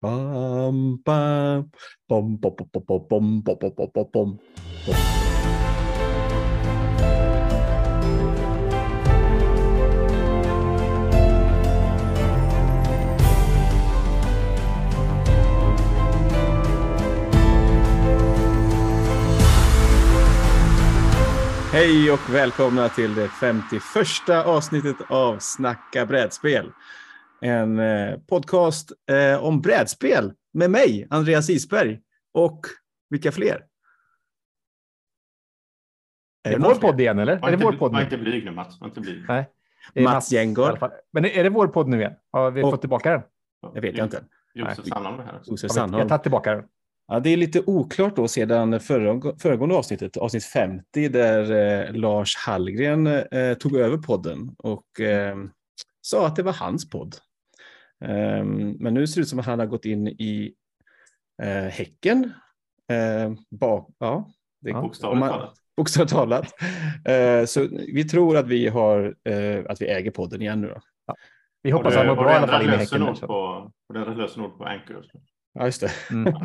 Bam, bam, bom, bom, bom, bom, bom, bom, bom, bom, bom, bom. Hej och välkomna till det 51 avsnittet av Snacka brädspel. En eh, podcast eh, om brädspel med mig, Andreas Isberg, och vilka fler? Är det vår podd igen eller? Var är det inte, vår podd var nu? inte blyg nu Mats. Var inte blyg. Nej. Det Mats Gengård. fall. Men är det vår podd nu igen? Har vi Och- fått tillbaka den? Jag vet jag inte. Josef Sandholm här. Josef jag har tagit tillbaka den. Ja, det är lite oklart då sedan förra, föregående avsnittet, avsnitt 50, där eh, Lars Hallgren eh, tog över podden och eh, sa att det var hans podd. Eh, men nu ser det ut som att han har gått in i eh, Häcken. Eh, bak, ja, det, Ja, Bokstavligt man- talat. Bokstavligt talat. Eh, så vi tror att vi, har, eh, att vi äger podden igen nu. Då. Vi Har hoppas du- han mår bra i alla fall lösenord på- Har du ändrat lösenord på Anchor? Ja, just det. Mm.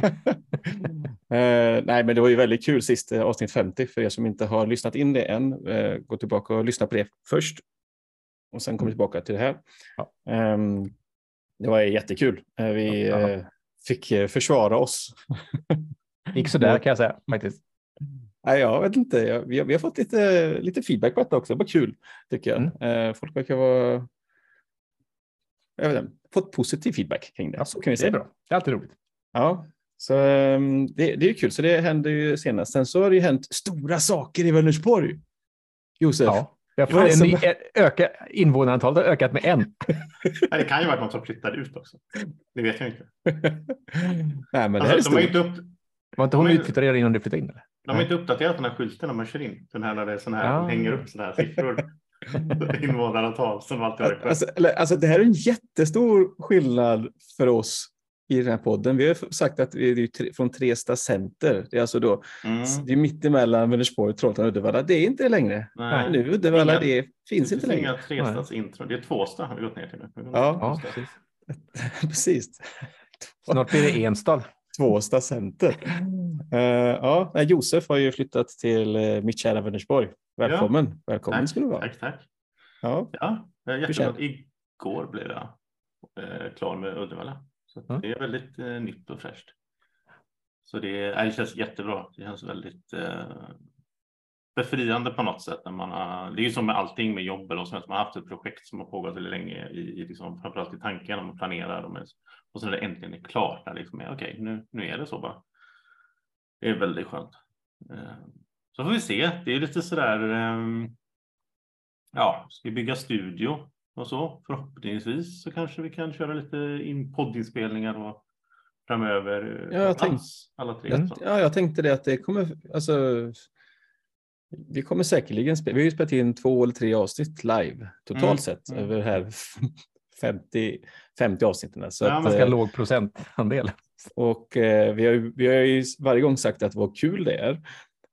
Eh, nej, men det var ju väldigt kul sist, eh, avsnitt 50. För er som inte har lyssnat in det än, eh, gå tillbaka och lyssna på det först. Och sen kommer vi tillbaka till det här. Ja. Det var jättekul. Eh, vi Ja. eh, fick eh, försvara oss. Gick sådär kan jag säga faktiskt. nej, jag vet inte. Vi, har, vi har fått lite, lite feedback på detta också. Det var kul, tycker jag. Mm. Folk verkar vara... Jag vet inte, fått positiv feedback kring det. så kan vi det är säga. bra. Det är alltid roligt. Ja, så ehm, det, det är kul. Så det hände ju senast. Sen så har det ju hänt stora saker i Vänersborg. Josef. Ja. Jag får det en ny, öka, invånarantalet har ökat med en. Nej, det kan ju vara någon som flyttar ut också. Det vet jag inte. Nej, men det här är Alltså, de, inte upp, Var inte hon utflyttad redan innan du flyttade in? Eller? de har inte uppdaterat den här skylten när man kör in. Den här när det är sån här, Ja. hänger upp sådana här siffror. Invånarantal som alltid har varit Alltså, alltså, det här är en jättestor skillnad för oss i den här podden. Vi har sagt att vi är från Tresta center. Det är alltså då, mm. det är mittemellan Vänersborg, Trollhättan och Uddevalla. Det är inte det längre. Nej. Nu Uddevalla, det finns det inte finns längre. inga trestads intro. Det är tvåsta har vi gått ner till nu. Ja. Ja, precis. Precis. Snart blir det Enstad. Tvåsta center. Eh, ja, Josef har ju flyttat till uh, mitt kära Vänersborg. Välkommen. Välkommen Tack, ska du vara. tack, tack. Ja. Ja, jag är jätteglad. Igår blev jag eh, klar med Uddevalla. Så det är väldigt eh, nytt och fräscht. Så det, är, det känns jättebra. Det känns väldigt eh, befriande på något sätt. När man har, det är ju som med allting med jobb eller så, att man har haft ett projekt som har pågått väldigt länge i, i liksom, framförallt i tanken när man planerar och, och sen när det äntligen är klart. När liksom är okej, nu, nu är det så bara. Det är väldigt skönt. Eh, så får vi se. Det är lite sådär. ehm, ja, ska vi bygga studio och så förhoppningsvis så kanske vi kan köra lite in poddinspelningar och framöver. Ja, jag på plats, tänkt- alla tre. Så. ja, jag tänkte det att det kommer, alltså, vi kommer säkerligen spela, vi har ju spelat in två eller tre avsnitt live totalt Mm, sett mm. över här 50, 50 avsnitten. Så Ja, att, Ganska eh, låg procentandel. och eh, vi har, ju- vi har ju varje gång sagt att vad kul det är,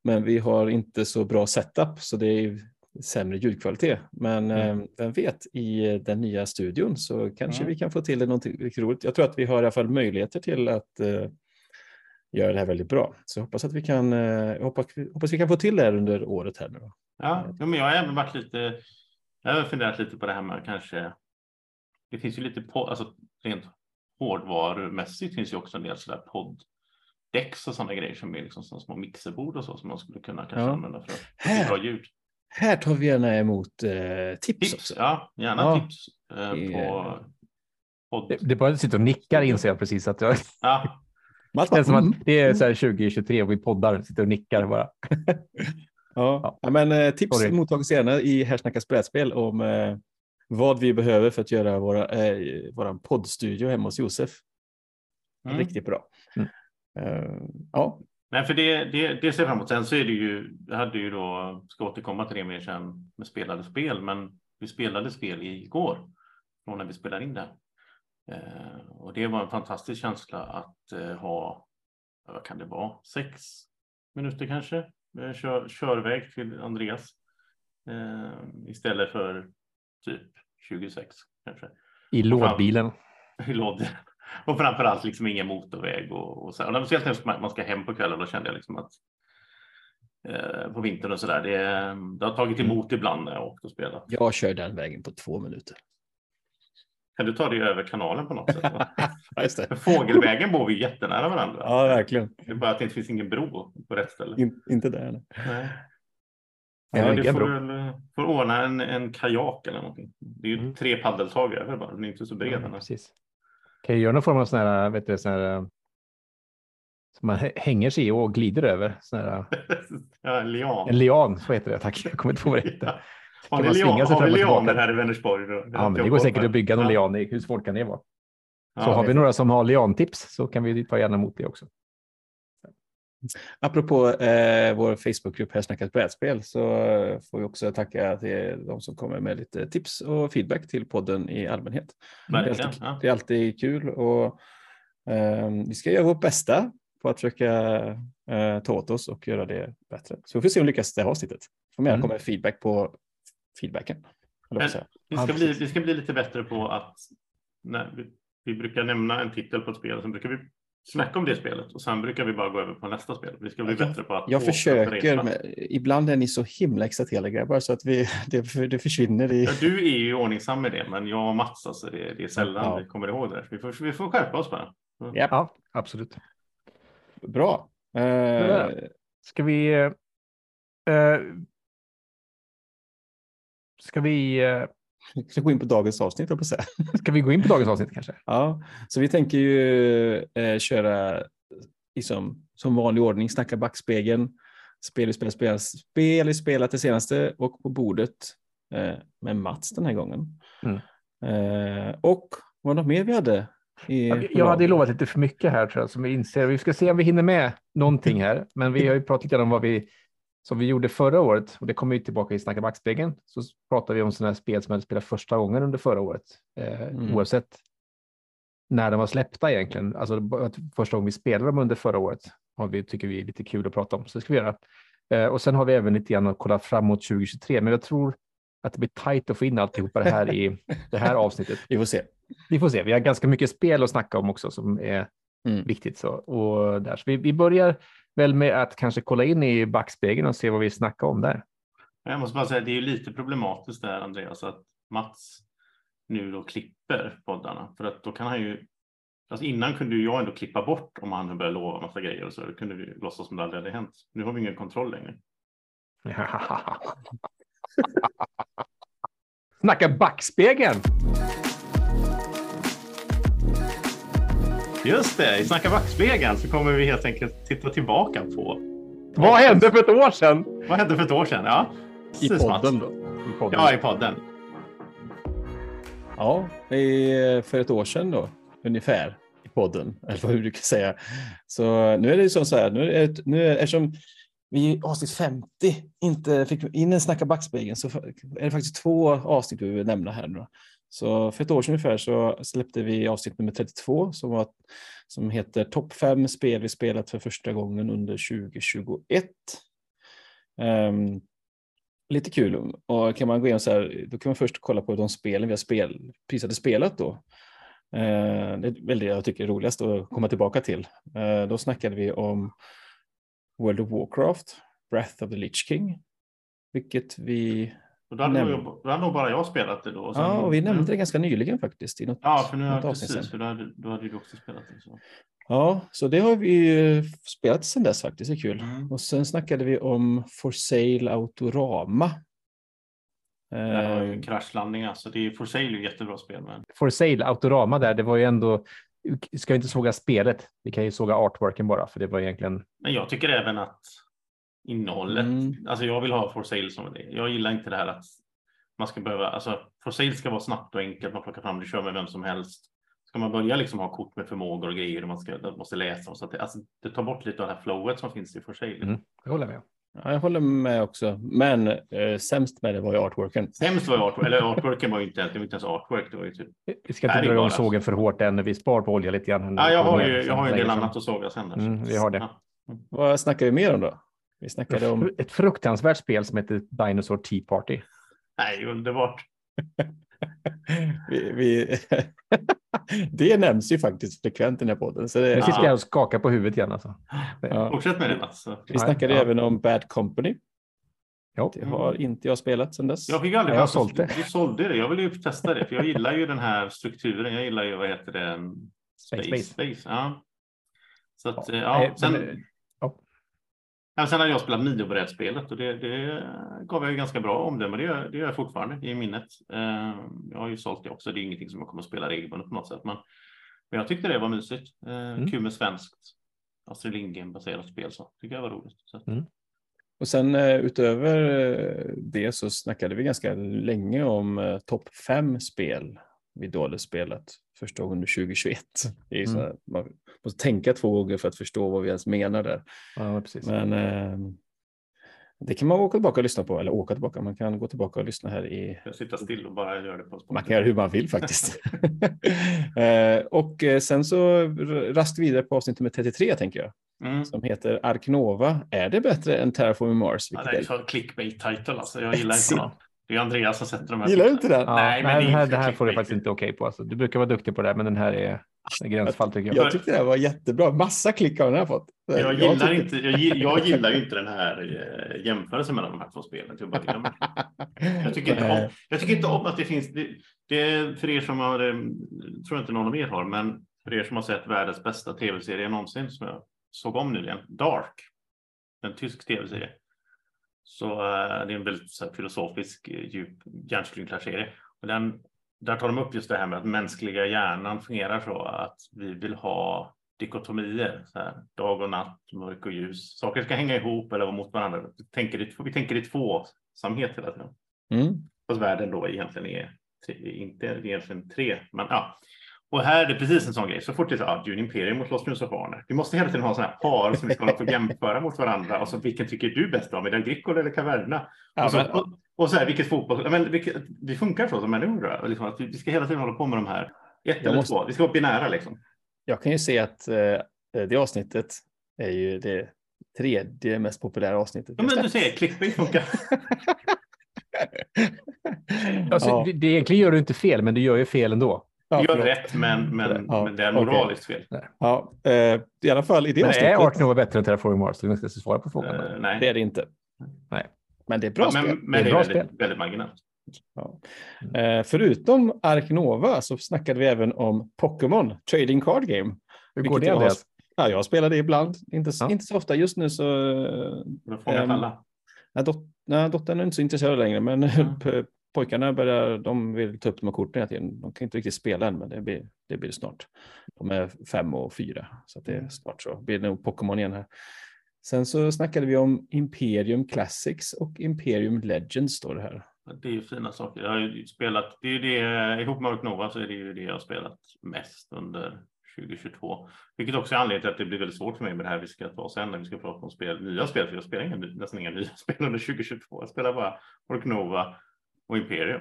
men vi har inte så bra setup så det är sämre ljudkvalitet. Men Mm. eh, vem vet, i den nya studion så kanske Mm. vi kan få till det riktigt roligt. Jag tror att vi har i alla fall möjligheter till att eh, göra det här väldigt bra. Så jag hoppas att vi kan, jag hoppas, hoppas vi kan få till det här under året här nu. Ja, men jag har även varit lite. Jag har funderat lite på det här med kanske. Det finns ju lite på, alltså rent hårdvarumässigt finns ju också en del sådär podddex och sådana grejer som är liksom som små mixerbord och så som man skulle kunna kanske Ja. använda för att få bra ljud. Här tar vi gärna emot eh, tips, Tips, också. ja, gärna Ja. tips eh, Det- på podd. Det, det bara sitter och nickar inser jag precis att jag... Ja, Det känns som att det är så här 2023 och vi poddar, sitter och nickar bara. Ja, ja, men eh, tips Sorry. mottages gärna i Här snackas brädspel om eh, vad vi behöver för att göra våra, eh, våran poddstudio hemma hos Josef. mm. Riktigt bra. Mm. Eh, ja, Nej, för det, det, det ser jag fram emot. Sen så är det ju, hade ju då, ska återkomma till det mer sen med spelade spel, men vi spelade spel igår från när vi spelar in det. Eh, och det var en fantastisk känsla att eh, ha, vad kan det vara, sex minuter kanske, eh, kör, körväg till Andreas eh, istället för typ 26 kanske I lådbilen. i låd. Och framförallt liksom ingen motorväg och, och så. Och speciellt när man ska hem på kvällen, då kände jag liksom att eh, på vintern och så där. Det, det har tagit emot ibland när jag åkt och spelat. Jag kör den vägen på två minuter. Kan du ta dig över kanalen på något sätt? Ja, Fågelvägen bor vi jättenära varandra. Ja, verkligen. Det är bara att det inte finns ingen bro på rätt ställe. In, inte där. nej. Nej. Ja, du får, väl, eh, får ordna en, en kajak eller någonting. Det är ju Mm. tre paddeltag över bara. Den är inte så bred. Ja, precis. Kan jag göra någon form av sån här, vet du, sån här, eh, som man hä- hänger sig i och glider över. Sån här, ja, en lian. en lian, så heter det. Tack, jag kommer inte på vad det heter. Ja. Har svinga lian, har vi lianer här i Vänersborg? Då? Ja, men det går säkert att bygga någon Ja. lian i. Hur svårt kan det vara? Ja, Så har det- vi några som har liantips så kan vi ta gärna emot det också. Apropå eh, vår Facebookgrupp Här snackas brädspel så får vi också tacka till de som kommer med lite tips och feedback till podden i allmänhet. Det är alltid, Ja. det är alltid kul och eh, vi ska göra vårt bästa på att försöka eh, ta åt oss och göra det bättre. Så vi får se om vi lyckas det här avsnittet. Får gärna Mm. komma med feedback på feedbacken. Vi, ska bli, vi ska bli lite bättre på att när vi, vi brukar nämna en titel på ett spel och sen brukar vi snacka om det spelet och sen brukar vi bara gå över på nästa spel. Vi ska bli Jag- bättre på att Jag försöker, men ibland är ni så himla exalterade grabbar så att vi, det, det försvinner i... Ja, du är ju ordningsam med det, men jag och Mats, alltså, det, det är sällan Ja. vi kommer ihåg det. Vi får, vi får skärpa oss bara. Ja, Ja, absolut. bra. Där. Ska vi... eh, ska vi... eh, vi ska gå in på dagens avsnitt, på säga. ska vi gå in på dagens avsnitt kanske? Ja, så vi tänker ju eh, köra liksom, som vanlig ordning, snacka backspegeln, spel vi spelat, spelat, spel vi spelat det senaste och på bordet eh, med Mats den här gången. Mm. Eh, och var det något mer vi hade? I, Jag, jag hade ju lovat lite för mycket här tror jag, som vi inser. Vi ska se om vi hinner med någonting här, men vi har ju pratat lite om vad vi som vi gjorde förra året och det kommer ju tillbaka i Snacka backspegeln. Så pratar vi om sådana här spel som hade spelat första gången under förra året, eh, Mm. oavsett när de var släppta egentligen. Alltså första gången vi spelade dem under förra året har vi, tycker vi är lite kul att prata om, så det ska vi göra. Eh, och sen har vi även lite grann att kolla framåt 2023, men jag tror att det blir tajt att få in alltihopa det här i det här avsnittet. Vi får se. Vi får se. Vi har ganska mycket spel att snacka om också som är Mm. viktigt. Så. Och där. så vi, vi börjar väl med att kanske kolla in i backspegeln och se vad vi snackar om där. Jag måste bara säga, det är ju lite problematiskt där Andreas, att Mats nu då klipper poddarna. För att då kan han ju, alltså innan kunde ju jag ändå klippa bort om han började lova massa grejer och så, då kunde vi låtsas som det aldrig hade hänt. Nu har vi ingen kontroll längre. Snacka backspegeln! Just det, i Snacka backspegeln så kommer vi helt enkelt titta tillbaka på Vad hände för ett år sedan? vad hände för ett år sedan. Ja, I podden då. I podden. Ja, i podden. Ja, för ett år sedan då, ungefär, i podden, eller vad du kan säga. Så nu är det ju som så här, nu är det, nu är, eftersom vi i avsnitt 50 inte fick in en Snacka backspegeln så är det faktiskt två avsnitt vi vill nämna här nu. Så för ett år sedan ungefär så släppte vi avsnitt nummer 32 som, var, som heter Topp 5 spel vi spelat för första gången under 2021. Um, ehm, lite kul. Och kan man gå igenom så här, då kan man först kolla på de spelen vi har spel, precis hade spelat då. Uh, det är väl det jag tycker är roligast att komma tillbaka till. Uh, då snackade vi om World of Warcraft, Breath of the Lich King, vilket vi, och då, hade nog, då hade nog bara jag spelat det då. Och sen- ja, och vi nämnde det ganska nyligen faktiskt i något, Ja, för nu något precis, sedan. för då hade, då hade du också spelat det. Så. Ja, så det har vi eh, spelat sedan dess faktiskt, det är kul. Mm. Och sen snackade vi om For Sale Autorama. Där har ju Eh, en kraschlandning. Alltså. Det är For Sale är ju jättebra spel. Men... For Sale, Autorama där, det var ju ändå, ska vi inte såga spelet, vi kan ju såga artworken bara, för det var egentligen, men jag tycker även att innehållet, Mm. alltså jag vill ha For Sale som det. Jag gillar inte det här att man ska behöva, alltså For Sale ska vara snabbt och enkelt, man plockar fram det, kör med vem som helst. Ska man börja liksom ha kort med förmågor och grejer och man ska, man måste läsa så att det, alltså, det tar bort lite av det här flowet som finns i For Sale. Mm. jag håller med. ja, jag håller med också, men eh, sämst med det var ju artworken. Sämst var ju artwork, eller artworken var ju inte, det var inte ens artwork, det var ju typ. Vi ska inte dra igång sågen för hårt än, vi spar på olja lite grann. Ja, jag har ju, jag har ju en del annat att såga sen. Mm, vi har det. Ja. Vad snackar vi mer om då? Vi snackade om Ett fruktansvärt spel som heter Dinosaur Tea Party. Nej, underbart. vi, vi det nämns ju faktiskt frekvent i den här podden. Så det, Nu sitter Ja. jag och skakar på huvudet igen. Alltså. ja. Fortsätt med det Mats. Vi snackade Ja. även om Bad Company. Jo. Det har inte jag spelat sedan dess. Jag fick aldrig Jag sålt det. Du sålde det. Jag ville ju testa det, för jag gillar ju den här strukturen. Jag gillar ju, vad heter det? Space Space. Space. Ja. Så att, Ja. Nej, Sen, men- sen hade jag spelat Mio-brädspelet och det, det gav jag ju ganska bra omdöme. Det gör, det gör jag fortfarande i minnet. Eh, jag har ju sålt det också. Det är ingenting som jag kommer att spela regelbundet på något sätt, men, men jag tyckte det var mysigt. Eh, Mm. Kul med svenskt Astrid Lindgren-baserat spel, så tycker jag var roligt. Att- Och sen eh, utöver det så snackade vi ganska länge om topp fem spel vi dåligt spelat första gången under 2021. Det är så Mm. här, man måste tänka två gånger för att förstå vad vi ens menar där. Ja, precis. Men eh, det kan man åka tillbaka och lyssna på, eller åka tillbaka, man kan gå tillbaka och lyssna här i sitter still och bara gör det på man kan göra hur man vill faktiskt. eh, och eh, sen så r- rast vidare på avsnitt nummer 33 tänker jag, Mm. som heter Arknova. Är det bättre än Terraforming Mars? Ja, det är är- så clickbait-title alltså. Jag gillar inte den. Det är Andreas som sätter de här. Gillar du inte den? Ja, Nej, men det det, är här, det här får du faktiskt inte okej på. Alltså. Du brukar vara duktig på det här, men den här är gränsfall tycker jag. Jag tyckte det här var jättebra. Massa klick har den här fått. Jag gillar, tycker- inte, jag, jag gillar ju inte den här eh, jämförelsen mellan de här två spelen. Jag tycker inte om, jag tycker inte om att det finns, det, det är för er som har, eh, tror jag inte någon av er har, men för er som har sett världens bästa tv-serie någonsin som jag såg om nyligen, Dark, en tysk tv-serie. Så eh, det är en väldigt så här, filosofisk, eh, djup hjärnskrynklarserie. Och den, där tar de upp just det här med att mänskliga hjärnan fungerar så att vi vill ha dikotomier, så här, dag och natt, mörk och ljus. Saker ska hänga ihop eller vara mot varandra. Vi tänker i, vi tänker i tvåsamhet hela tiden. Mm. Fast världen då egentligen är tre, inte egentligen tre, men ja. Och här är det precis en sån grej. Så fort det är så att du är en imperium och slåss med Josefaner. Vi måste hela tiden ha sån här par som vi ska att jämföra mot varandra. Och så vilken tycker du bäst om? Är det Agricole eller Caverna? Ja, och, så, men- och, och så här, vilket fotboll... Men vilket, vi funkar så som människor. Liksom att vi, vi ska hela tiden hålla på med de här. Ett eller måste- två. Vi ska vara binära liksom. Jag kan ju se att eh, det avsnittet är ju det tredje mest populära avsnittet. Ja, men du ser, clickbait funkar. Alltså, Ja. det, det egentligen gör du inte fel, men du gör ju fel ändå. Ja, gör förlåt. rätt, men, men, Ja, men det är moraliskt fel. Ja, eh, I alla fall i det Men avsnittet. är Ark Nova bättre än Terraforming Mars? Du ska svara på frågan. Eh, nej, Det är det inte. Nej. Men det är bra men, spel. men Det är det är bra väldigt, spel. väldigt marginellt. Ja. Eh, förutom Ark Nova så snackade vi även om Pokémon Trading Card Game. Hur går det jag har-? Ja, jag spelar det ibland, inte, så- Ja. inte så ofta. Just nu så... eh, Du har fångat Ehm, alla. Nej, dot, nej, dottern är inte så intresserad längre, men Mm. pojkarna börjar, de vill ta upp de här korten hela tiden. De kan inte riktigt spela än, men det blir det, blir snart. De är fem och fyra, så att det är snart så. blir det nog Pokémon igen här. Sen så snackade vi om Imperium Classics och Imperium Legends står det här. Det är fina saker. Jag har ju spelat, det är det, ihop med Nova så är det ju det jag har spelat mest under 2022. Vilket också är anledningen till att det blir väldigt svårt för mig med det här vi ska ta sen när vi ska prata om spel, nya spel. För jag spelar inga, nästan inga nya spel under 2022. Jag spelar bara Mark Nova och Imperium.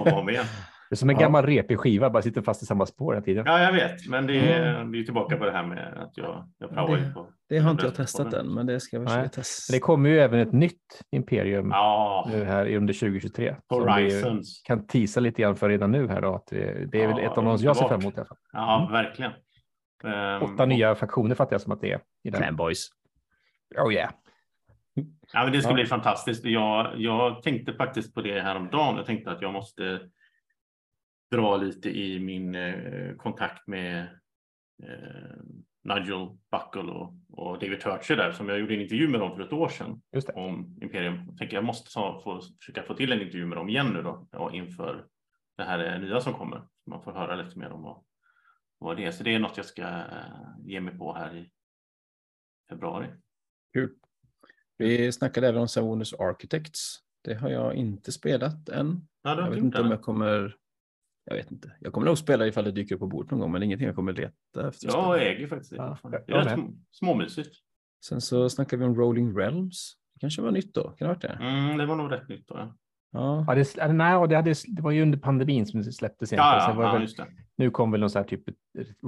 Om och om igen. Det är som en Ja. gammal repig skiva, bara sitter fast i samma spår hela tiden. Ja, jag vet, men det är, vi är tillbaka på det här med att jag, jag praoar ju på. Det har inte jag testat den. än, men det ska Nej, försöka testa. det kommer ju även ett nytt Imperium Ja, nu här under 2023. som vi Horizons. kan tisa lite grann för redan nu här då. Att det, det är väl Ja, ett av de jag ser fram emot i alla fall. Ja, verkligen. Ehm, Åtta nya faktioner fattar jag som att det är. I den. Fanboys. Oh yeah. Ja, men det ska Ja. bli fantastiskt. Jag, jag tänkte faktiskt på det här om dagen. Jag tänkte att jag måste dra lite i min eh, kontakt med eh, Nigel Buckle och, och David Turcher där som jag gjorde en intervju med dem för ett år sedan om Imperium. Jag tänker jag måste ta, få, försöka få till en intervju med dem igen nu då ja, inför det här eh, nya som kommer. Man får höra lite mer om vad, vad det är. Så det är något jag ska eh, ge mig på här i februari. Vi snackade även om Savonus Architects. Det har jag inte spelat än. Ja, Jag vet inte om jag kommer... Jag vet inte. Jag kommer nog spela ifall det dyker upp på bordet någon gång, men ingenting jag kommer leta efter. Jag äger faktiskt det. Ja, det är rätt småmysigt. Sen så snackade vi om Rolling Realms. Det kanske var nytt då? Kan det ha varit det? Mm, det var nog rätt nytt då. Ja, Ja. Ja, det, nej, det, hade, det var ju under pandemin som det släpptes ja, ja, väl, det. nu kom väl någon så här typ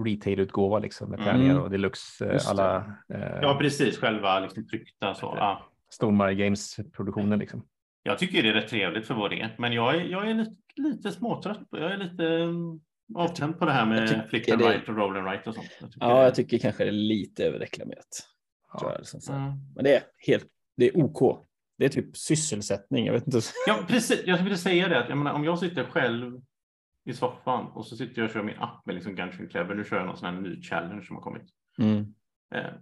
retail-utgåva liksom med Mm. tärningar och deluxe, eh, alla eh, Ja, precis. Själva liksom tryckta så. Ja. Stormare Games-produktionen liksom. Jag tycker det är rätt trevligt för vad det är. Men jag är, jag är lite, lite småtrött. Jag är lite mm, avtänd på det här med flick and det- right och roll and right och sånt. Jag Ja, det- jag tycker kanske det är lite överreklamerat. Ja. jag, liksom. Mm. Men det är helt, det är OK. Det är typ sysselsättning. Jag vet inte. Ja, precis. Jag ville säga det. Att, jag menar, om jag sitter själv i soffan och så sitter jag och kör min app med liksom Gungeon Clever. Nu kör jag någon sån här ny challenge som har kommit. Mm. Eh,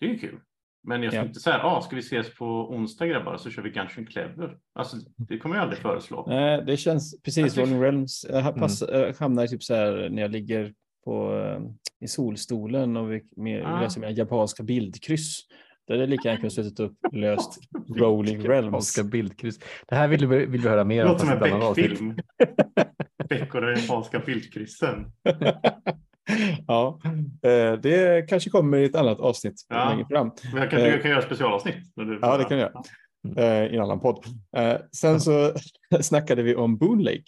det är ju kul. Men jag ska Ja. inte säga, ah, ska vi ses på onsdag grabbar så kör vi Gungeon Clever. Alltså, det kommer jag aldrig föreslå. Nej, det känns precis. Jag tycker- Rolling Realms jag ha- pass, jag hamnar typ så här när jag ligger på, eh, i solstolen och vi, med, Ah. läser mina japanska bildkryss. Där är det lika gärna kunnat suttit upp löst Rolling Realms. Japanska bildkryss. Det här vill vi, vill vi höra mer Det om. låter som en. Beck-film. Beck och den japanska bildkryssen. ja, eh, det kanske kommer i ett annat avsnitt Ja. längre fram. Men jag kan, Eh. jag kan göra specialavsnitt. när du- Ja, det kan jag göra. eh, i en annan podd. Eh, sen så snackade vi om Boon Lake.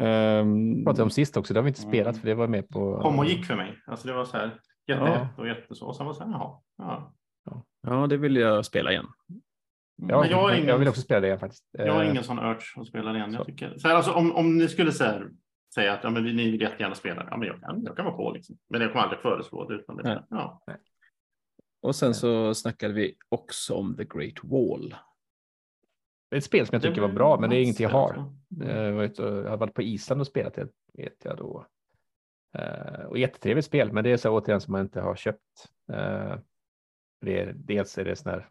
Ehm, pratade om sist också. Det har vi inte Mm. spelat för det var med på. Kom och gick för mig. Alltså det var så här jättehett och jätteså. Och sen var det så här, jaha. Ja. Ja, det vill jag spela igen. Ja, Men jag, har ingen, jag vill också spela det igen faktiskt. jag har Eh, ingen sån urge att spela det igen. så. Jag tycker, så här, alltså, om, om ni skulle så här, säga att ja, men ni vill jättegärna spela, ja, men jag, kan, jag kan vara på. Liksom. Men jag kommer aldrig föreslå det. Utan det Nej. ja. Och sen så snackade vi också om The Great Wall. Det är ett spel som jag tycker var bra, men det är inget jag har. Eh, Jag jag har varit på Island och spelat det, vet jag då. Eh, Och jättetrevligt spel, men det är så återigen som man inte har köpt. Det är, dels är det sån här,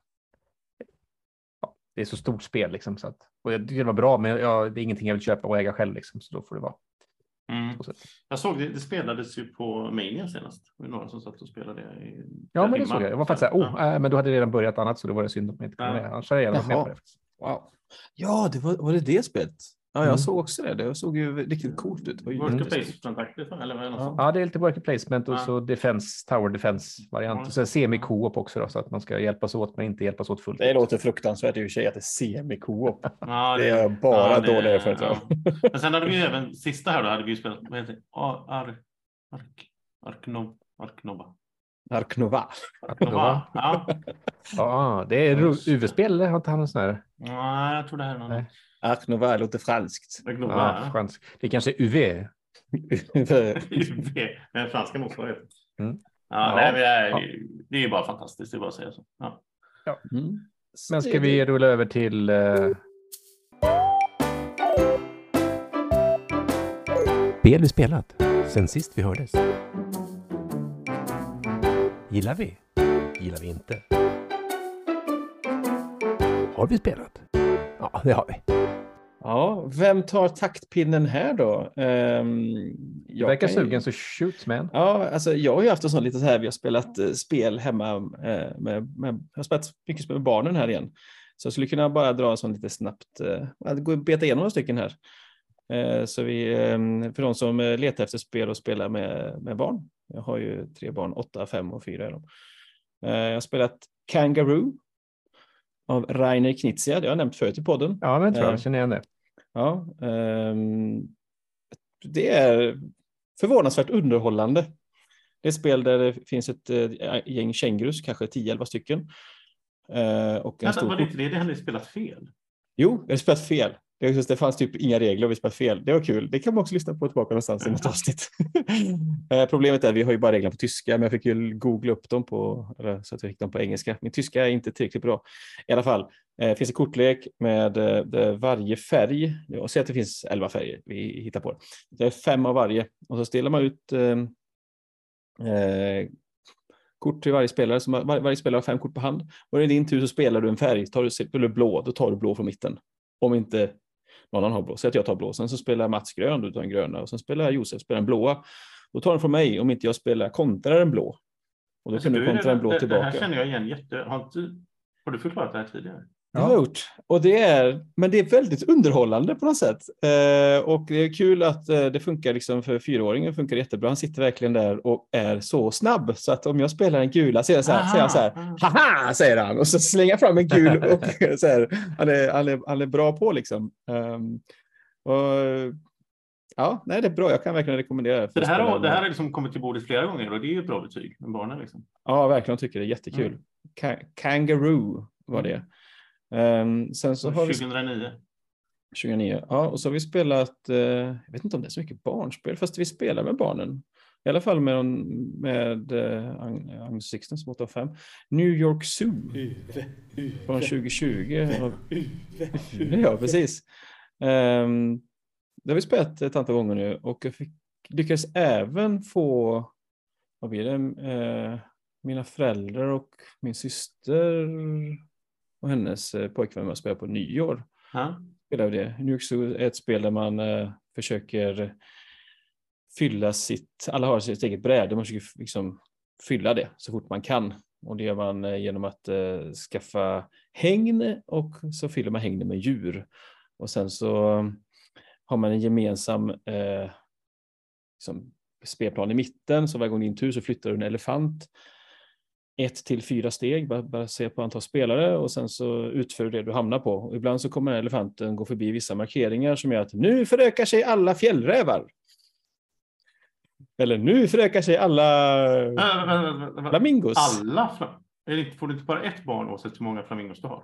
ja, det är så stort spel liksom. Så att, och jag tycker det var bra, men jag, det är ingenting jag vill köpa och äga själv liksom, så då får det vara. Mm. Jag såg det, det spelades ju på Mania senast. Det var några som satt och spelade i Ja, men det såg jag. Jag var faktiskt så här, oh, Ja. äh, men då hade redan börjat annat, så då var det synd att man inte kom Ja. med. Annars hade jag gärna varit med på det. Wow. Ja, det var, var det det spelet? Ja, jag Mm. såg också det. Det såg ju riktigt coolt ut. Det Worker placement-aktigt, eller vad är det? Ja. Ja. Ja, det är lite worker placement och Ja. så defense, tower defense variant. Ja. Och sen semi-co-op också då, så att man ska hjälpas åt men inte hjälpas åt fullt Det låter fruktansvärt i och för sig att det är semi-co-op. Ja, Det är bara det- dåliga erfarenheter ja. Men sen hade vi ju även, sista här då, hade vi ju spelat, vad heter det? Ar, ar, ark, arknob, arknoba. Arknova. Arknova. Ja. Ja, det är UV-spel har inte han en sån här? Nej, jag tror det här är någon. Nej. Arknova låter franskt. Ja, Ja, fransk. Det kanske är UV. UV, Den franska motsvarigheten. Mm. Ja, Ja. Det, är, det är ju bara fantastiskt, det är bara att säga så. Ja. Mm. Men ska vi rulla över till eh... Spel vi spelat sen sist vi hördes. Gillar vi? Gillar vi inte? Har vi spelat? Ja, det har vi. Ja, vem tar taktpinnen här då? Um, Du verkar sugen så shoot man. Ja, alltså jag har ju haft en sån lite så här, vi har spelat eh, spel hemma eh, med, med, jag har spelat mycket spel med barnen här igen. Så jag skulle kunna bara dra en sån lite snabbt, eh, gå och beta igenom några stycken här. Eh, så vi, eh, för de som eh, letar efter spel och spelar med, med barn. Jag har ju tre barn, åtta, fem och fyra är de. Eh, jag har spelat Kangaroo av Rainer Knizia, det har jag nämnt förut i podden. Ja, men jag tror Eh. jag känner igen det. Ja, ehm, det är förvånansvärt underhållande. Det är ett spel där det finns ett eh, gäng kängurus, kanske 10-11 stycken. Eh, och en Vänta, stor var det inte det? Det hade spelat fel. Jo, jag har spelat fel. Det, just, det fanns typ inga regler och vi spelade fel. Det var kul. Det kan man också lyssna på tillbaka någonstans i något avsnitt. Eh, Problemet är att vi har ju bara reglerna på tyska, men jag fick ju googla upp dem på, eller, så att jag fick dem på engelska. Min tyska är inte tillräckligt bra. I alla fall, eh, finns det kortlek med eh, det- varje färg. Jag säger att det finns 11 färger, vi hittar på det. Det är fem av varje och så ställer man ut eh, kort till varje spelare. Så var, varje spelare har fem kort på hand. Och är det din tur så spelar du en färg. Tar du blå, då tar du blå från mitten. Om inte någon annan har blå. Säg att jag tar blå. Sen så spelar Mats grön, du tar en gröna. Och sen spelar Josef spelar en blåa. Då tar den från mig om inte jag spelar kontrar en blå. Och då Alltså, kan du kontra en blå det, tillbaka. Det här känner jag igen jätte... Har, inte, har du förklarat det här tidigare? Det har jag gjort. Och det är, men det är väldigt underhållande på något sätt. Eh, och det är kul att eh, det funkar liksom för fyraåringen. funkar jättebra. Han sitter verkligen där och är så snabb. Så att om jag spelar en gula så är det så här, säger han så här, Aha. haha, säger han. Och så slänger fram en gul och så här, han, är, han, är, han är bra på liksom. Ehm, och, ja, nej, det är bra. Jag kan verkligen rekommendera Så det här, har, det här har liksom kommit till bordet flera gånger och det är ju ett bra betyg barnen. Liksom. Ja, verkligen. Jag tycker det är jättekul. Mm. Ka- Kangaroo var det. Ehm, sen så har vi 2009. 29. Ja, och så har vi spelat, eh, jag vet inte om det är så mycket barnspel, fast vi spelar med barnen. I alla fall med, med eh, Ag- Agnes Sixten som 8 av 5. New York Zoo från 2020. Och- Ja, precis. Um, det har vi spelat ett antal gånger nu och jag fick, lyckades även få, vad blir det, eh, mina föräldrar och min syster och hennes eh, pojkvän med att spela på nyår. Ja. Spelar det. New York Zoo är ett spel där man eh, försöker fylla sitt, alla har sitt eget bräde, man försöker liksom fylla det så fort man kan. Och det gör man eh, genom att eh, skaffa hägn och så fyller man hägnen med djur. Och sen så har man en gemensam eh, liksom spelplan i mitten, så varje gång din tur så flyttar du en elefant ett till fyra steg, bara, se på antal spelare och sen så utför du det du hamnar på. Och ibland så kommer elefanten gå förbi vissa markeringar som gör att nu förökar sig alla fjällrävar. Eller nu förökar sig alla Äh, flamingos. Alla får du inte bara ett barn oavsett hur många flamingos du har?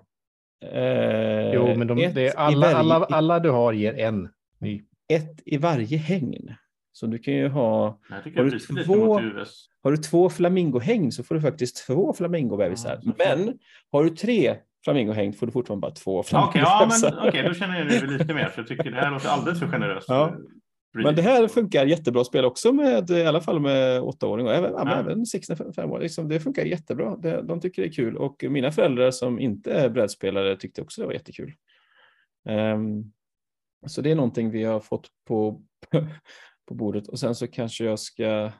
Eh, Jo, men de, det är alla, varje- alla, alla du har ger en ny. ett i varje hägn. Så du kan ju ha, Jag tycker Har jag du bryter lite två- mot US. Har du två flamingohägn så får du faktiskt två flamingobebisar. Ja, Men har du tre flamingohägn får du fortfarande bara två Okej, ja, flamingobebisar. okej, då känner jag nu lite mer. För jag tycker det här låter alldeles för generöst. Ja. Men det här funkar jättebra spel också med i alla fall med åttaåringar, även, ja. Även 65 år. Liksom, det funkar jättebra. Det, de tycker det är kul och mina föräldrar som inte är brädspelare tyckte också det var jättekul. Ehm, så det är någonting vi har fått på, på bordet och sen så kanske jag ska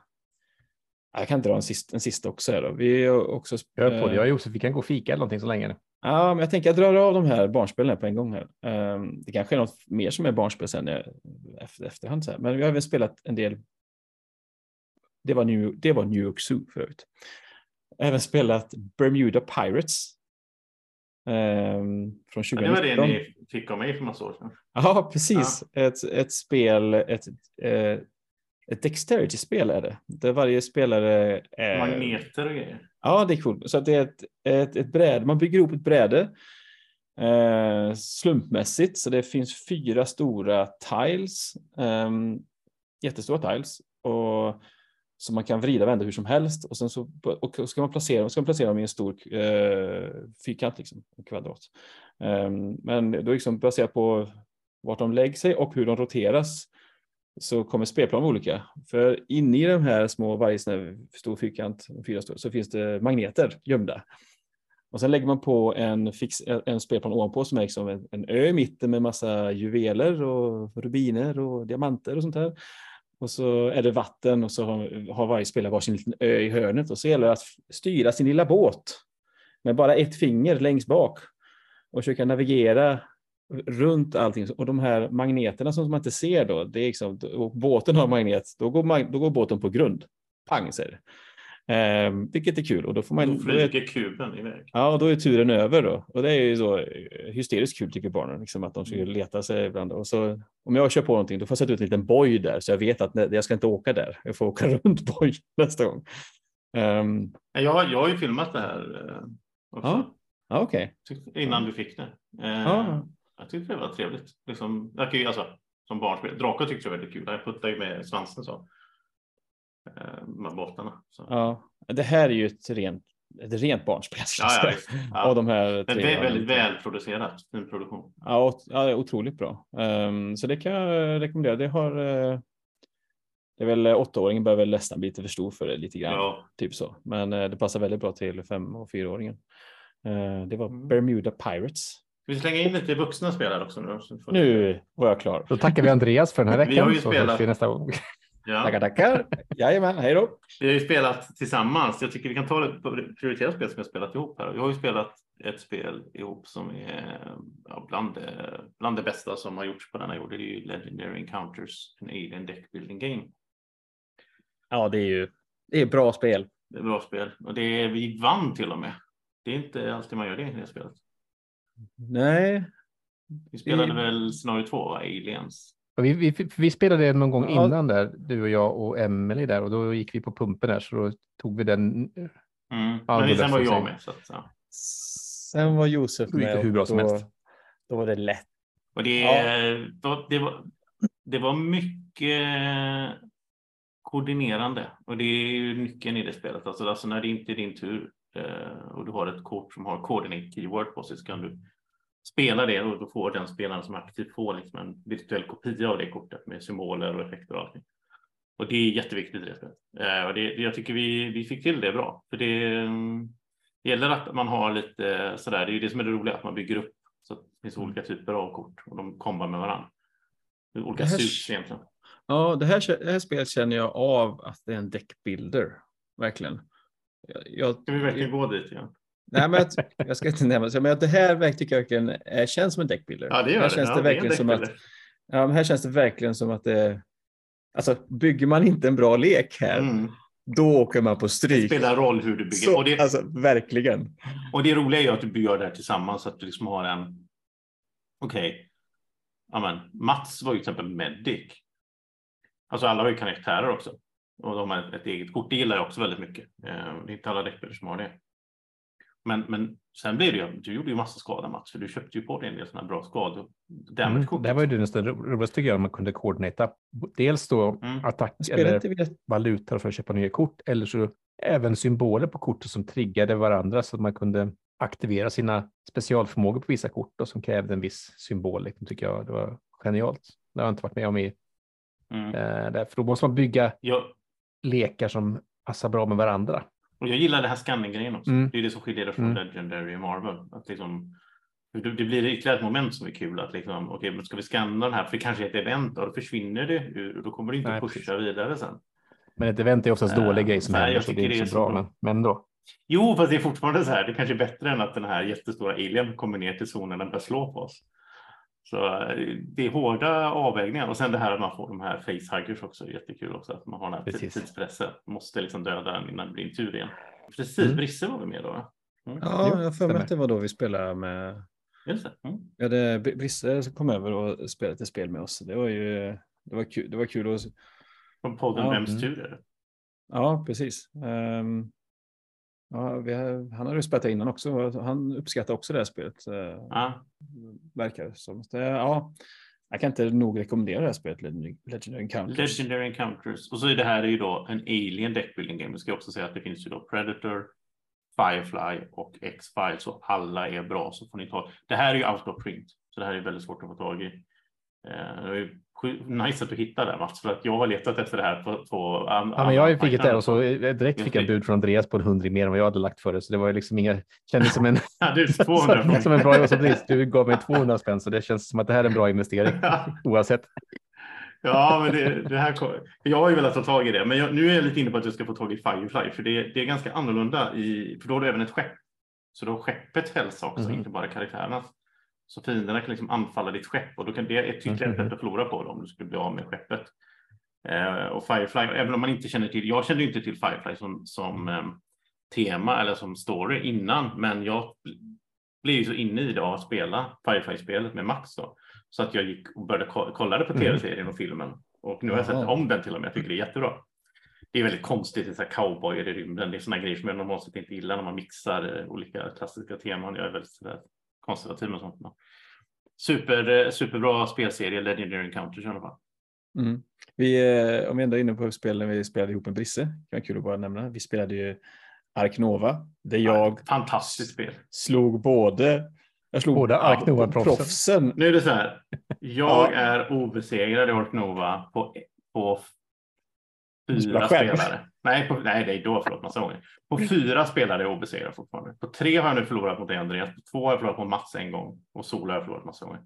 jag kan dra en sista, en sista också. Här då. Vi har också, Jag är på det. eh, Jag och Josef, vi kan gå och fika eller någonting så länge. Ja, men jag tänker jag drar av de här barnspelen på en gång här. Ehm, det kanske är något mer som är barnspel sen eh, efter, efterhand. Så här. Men vi har även spelat en del. Det var New, det var New York Zoo förut. Även spelat Bermuda Pirates. ehm, från Ja, det var 2019. det ni fick av mig för massa år sedan. Ja, precis. Ett, ett spel, ett, eh, ett dexterity-spel är det. Där varje spelare är... Magneter och grejer. Ja, det är coolt. Så att det är ett, ett, ett bräde. Man bygger ihop ett bräde eh, slumpmässigt. Så det finns fyra stora tiles. Eh, jättestora tiles. Och, som man kan vrida och vända hur som helst. Och, sen så, och ska, man placera, ska man placera dem i en stor eh, fyrkant, liksom, en kvadrat. Eh, men då liksom baserat på vart de lägger sig och hur de roteras så kommer spelplanen olika. För inne i de här små, varje sån här stor fyrkant, fyra stor, så finns det magneter gömda. Och sen lägger man på en, fix, en spelplan ovanpå som är liksom en, en ö i mitten med massa juveler och rubiner och diamanter och sånt där. Och så är det vatten och så har, har varje spelare varsin liten ö i hörnet och så gäller det att styra sin lilla båt med bara ett finger längst bak och försöka navigera runt allting. Och de här magneterna som man inte ser då, det är liksom, och båten har magnet, då går, mag, då går båten på grund. Pang säger det. Eh, vilket är kul. Och då får man, Då då flyger kuben iväg. ja, och då är turen över då. Och det är ju så eh, hysteriskt kul tycker barnen, liksom, att de ska Mm. leta sig ibland. Och så, om jag kör på någonting, då får jag sätta ut en liten boj där, så jag vet att jag ska inte åka där. Jag får åka runt boj nästa gång. Um, Jag, har- jag har ju filmat det här eh, också. Ja. okej. Tyckte- Innan du fick det. Eh. Jag tyckte det var trevligt. Liksom, jag kan ju, alltså, som barnspel. Drakar tyckte jag var väldigt kul. Jag puttade ju med svansen så. Eh, med. Så. Ja, det här är ju ett rent, ett rent barnspel. Ja, ja. Ja. Av de här tre. vä- väldigt välproducerat. Fin produktion. Ja, ot- ja, det är otroligt bra. Ehm, så det kan jag rekommendera. Det har eh, det är väl eh, åttaåringen börjar väl nästan bli lite för stor för det lite grann. Ja. Typ så. Men eh, det passar väldigt bra till fem och fyraåringen. Eh, det var Mm. Bermuda Pirates. Ska vi slänga in lite vuxna spelare också nu? Nu var jag klar. Då tackar vi Andreas för den här Vi veckan. har ju spelat- vi nästa gång. Ja. Tackar, tackar. Jajamän, hej då. Vi har ju spelat tillsammans. Jag tycker vi kan ta det på prioriterat spel som vi har spelat ihop här. Vi har ju spelat ett spel ihop som är bland, det, bland det bästa som har gjorts på denna jord. Det är ju Legendary Encounters, an Alien Deck Building Game. Ja, det är ju det är bra spel. Det är ett bra spel och det är, vi vann till och med. Det är inte alltid man gör det i det spelet. Nej, Vi spelade Vi- väl scenario två, va? Aliens. Och Vi, vi, vi spelade det någon gång Ja. innan där, du och jag och Emily där och då gick vi på pumpen där så då tog vi den. Mm. Ja, Men då sen var jag med. Så att, ja. sen var Josef Då det med. hur bra som då, helst. Då var det lätt. Och det, var, det, var, det var mycket koordinerande och det är ju nyckeln i det spelet. Alltså, alltså när det inte är din tur och du har ett kort som har coordinate keyword på sig så kan du spela det och då får den spelaren som aktivt får liksom en virtuell kopia av det kortet med symboler och effekter och allting. Och det är jätteviktigt i det spelet. Eh, och det, jag tycker vi, vi fick till det bra. För det, mm, det gäller att man har lite sådär, det är ju det som är det roliga, att man bygger upp så att det finns olika typer av kort och de kombar med varandra. Olika Det här- suits egentligen. Ja, det här, det här spelet känner jag av att det är en deckbuilder. Verkligen. Jag, Ska vi verkligen gå dit igen? nej, men jag, jag ska inte nämna det, men det här tycker jag verkligen är, känns som en deckbuilder. Ja, det gör här det. Känns ja, det det verkligen som att, ja, här känns det verkligen som att det Alltså, bygger man inte en bra lek här, Mm. då åker man på Det stryk. spelar roll hur du bygger. Så, och, det, Alltså, verkligen. och det roliga är att du gör det här tillsammans, så att du liksom har en... Okej, ja men Mats var ju till exempel medic. Alltså alla har ju karaktärer också. Och de har ett, eget kort. Det gillar jag också väldigt mycket. Eh, det är inte alla deckbilder som har det. Men, men sen blir det ju, du gjorde ju massa skada Mats, för du köpte ju på dig en del sådana bra skador. Mm, det var ju det nästan ro- roligaste tycker jag, om man kunde koordinata. Dels då Mm. attack eller valutor för att köpa nya kort, eller så även symboler på kortet som triggade varandra så att man kunde aktivera sina specialförmågor på vissa kort och som krävde en viss symbol. Liksom, tycker jag det var genialt. Det har jag inte varit med om i. Mm. Eh, för då måste man bygga Jag, lekar som passar bra med varandra. Och jag gillar det här scanning-grejen också. Mm. Det är det som skiljer det från Mm. Legendary och Marvel. Att liksom, det, blir ytterligare ett moment som är kul. Att liksom, okej, men ska vi scanna den här? För det kanske är ett event och då försvinner det ur och då kommer det inte Nej, pusha precis. vidare sen. Men ett event är oftast Eh, dålig grej som nej, händer, så det är inte så bra. Men, men då. Jo, fast det är fortfarande så här. Det kanske är bättre än att den här jättestora alien kommer ner till zonen och börjar slå på oss. Så eh, det är hårda avvägningar och sen det här att man får de här facehuggers också är jättekul också. Att man har den här Precis. tidspressen. Måste liksom döda den innan det blir en tur igen. Precis, Mm. Brisse var vi med då. Mm. Ja, jag för mig att det var då vi spelade med Just det. Mm. Hade Br- Brisse som kom över och spelade ett spel med oss. Det var ju det var kul, det var kul att Från podden Ja, Vems mm. tur är det? Ja, precis. Ehm, ja, har, han hade ju spelat innan också. Han uppskattar också det här spelet. Uh, Ja. verkar det som. Det, ja, jag kan inte nog rekommendera det här spelet, Legendary, Encounters. Legendary Encounters. Och så är det här är ju då en Alien deckbuilding game. Vi ska också säga att det finns ju då Predator, Firefly och X-Files så alla är bra så får ni ta. Det här är ju out of print så det här är väldigt svårt att få tag i. Eh, Det nice att du hittar det Mats för att jag har letat efter det här på, på Ja, men jag fick där och så eh, direkt fick jag det. bud från Andreas på en hundring mer än vad jag hade lagt för det. Så det var ju liksom inga, kändes som en, Ja, du, 200 som en bra precis, Du gav mig 200 spänn så det känns som att det här är en bra investering oavsett. Ja, men det, det här jag har ju velat ta tag i det, men jag, nu är jag lite inne på att jag ska få tag i Firefly, för det, det är ganska annorlunda i, för då har du även ett skepp. Så då har skeppet hälsa också, Mhm. inte bara karaktärernas. Så fienderna kan liksom anfalla ditt skepp och då kan det är ett ytterligare Mhm. sätt att förlora på det om du skulle bli av med skeppet. Eh, och Firefly, även om man inte känner till, jag kände inte till Firefly som, som eh, tema eller som story innan, men jag blev ju så inne i det av att spela Firefly-spelet med Max då. Så att jag gick och började ko- kollade på Mm. tv-serien och filmen. Och nu har jag sett om den till och med. Jag tycker det är jättebra. Det är väldigt konstigt, det är cowboyer i rymden. Det är sådana grejer som jag normalt sett inte gillar när man mixar eh, olika klassiska teman. Jag är väldigt sådär konservativ med sånt. Men Super, eh, superbra spelserie, Legendary Encounters i alla fall. Mm. Vi, eh, om vi ändå är inne på spelen vi spelade ihop med Brisse, kan vara kul att bara nämna. Vi spelade ju Ark Nova, där jag Fantastiskt spel. slog både jag slog Båda Ark Nova-proffsen. proffsen. Nu är det så här. Jag är obesegrad i Ork Nova på, på fyra spelare. Nej, på, nej, nej, då förlåt, massa gånger. På fyra spelare är jag obesegrad fortfarande. På tre har jag nu förlorat mot Andreas. På två har jag förlorat mot Mats en gång och Sola har jag förlorat massa gånger.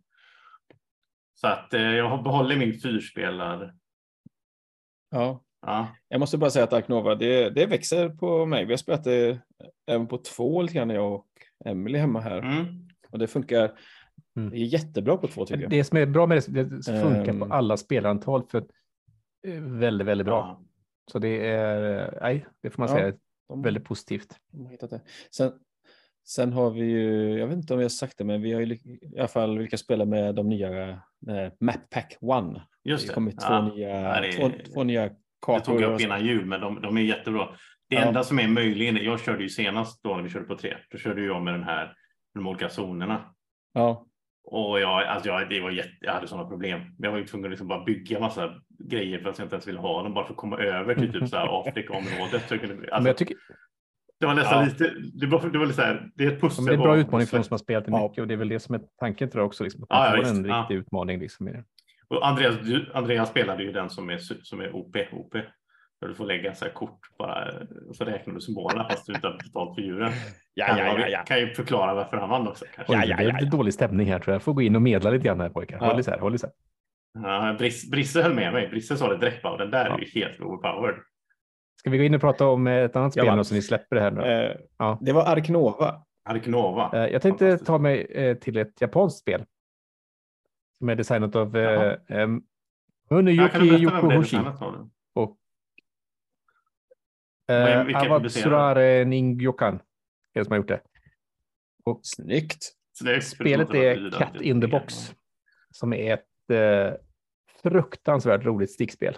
Så att eh, jag har behållit min fyrspelar. Ja. Ja, Jag måste bara säga att Ark Nova, det, det växer på mig. Vi har spelat det även på två lite grann, jag och Emily hemma här. mm. Och det funkar Mm. det är jättebra på två tycker jag. Det som är bra med det, det funkar Ehm. på alla spelarantal för väldigt, väldigt bra. Ja. Så det är, nej, det får man Ja. säga, De- väldigt positivt. de har hittat det. Sen, sen har vi ju, jag vet inte om vi har sagt det, men vi har ju i alla fall lyckats spela med de nya eh, Map Pack One. Just det det. kommit två, Ja. nya, det- två, två nya Det kartor. tog jag upp innan jul, men de, de är jättebra. Det Ja. enda som är möjligen, jag körde ju senast då när vi körde på tre, då körde jag med den här, de olika zonerna. Ja, Och jag, alltså jag, det var jätte, jag hade sådana problem. Men jag var ju tvungen att liksom bara bygga massa grejer för att jag inte ens ville ha dem bara för att komma över till typ så här Afrikaområdet. Så jag kunde, alltså, jag tycker, det var nästan Ja. lite, det var, det var lite så här, det är ett ja, pussel. men det är en bra utmaning för de som har spelat det Ja. mycket och det är väl det som är tanken tror jag också. Liksom, att Ja, man ja, får en Ja. riktig utmaning liksom, i det. Och Andreas, du, Andreas spelade ju den som är, som är OP. OP. Där du får lägga så här kort bara och så räknar du symbolerna fast du inte har betalt för djuren. Ja, kan, ja, ja, ja. kan ju förklara varför han vann också. Kanske. Oj, Ja, ja, det är ja, lite ja. dålig stämning här tror jag. Jag får gå in och medla lite grann här pojkar. Ja. Håll isär, håll isär. Ja, Briss, Brisse höll med mig. Brisse sa det direkt bara. Den där Ja. är ju helt overpowered. Ska vi gå in och prata om eh, ett annat Ja, spel nu så ni släpper det här nu? Eh, Ja. Det var Arknova. Arknova. Eh, Jag tänkte ta mig eh, till ett japanskt spel. Som är designat av eh, um, Ja, är Yokohoshi och eh, Awatsurare Ningyokan. Är det som har gjort det. Snyggt. Snyggt. Spelet är Cat in the. Box. Som är ett eh, fruktansvärt roligt stickspel.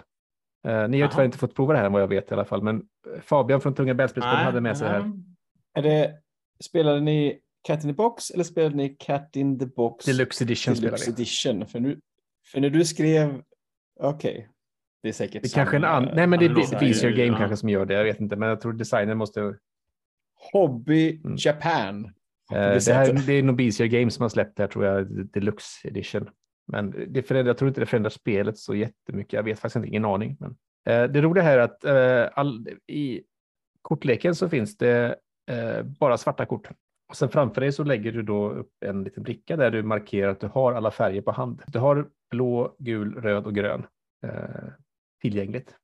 Eh, ni har tyvärr inte fått prova det här vad jag vet i alla fall. Men Fabian från Tunga Bältspelsklubben Nej, hade med sig det här. nej. Är det, spelade ni Cat in the Box eller spelade ni Cat in the Box Deluxe edition Deluxe. Edition? För, nu, för när du skrev, okej, det är säkert Det är kanske en samma annan, nej men det det är låter B- Bezier ju- Game ja. kanske som gör det, jag vet inte, men jag tror designen måste... Hobby Mm. Japan. Eh, det det, här, det är nog Bezier Game som har släppt det här tror jag, Deluxe Edition. Men det förändrar, jag tror inte det förändrar spelet så jättemycket, jag vet faktiskt inte, ingen aning. Men, eh, det roliga här är att eh, all, i kortleken så finns det eh, bara svarta kort. Och sen framför dig så lägger du då upp en liten bricka där du markerar att du har alla färger på hand. Du har blå, gul, röd och grön eh, tillgängligt.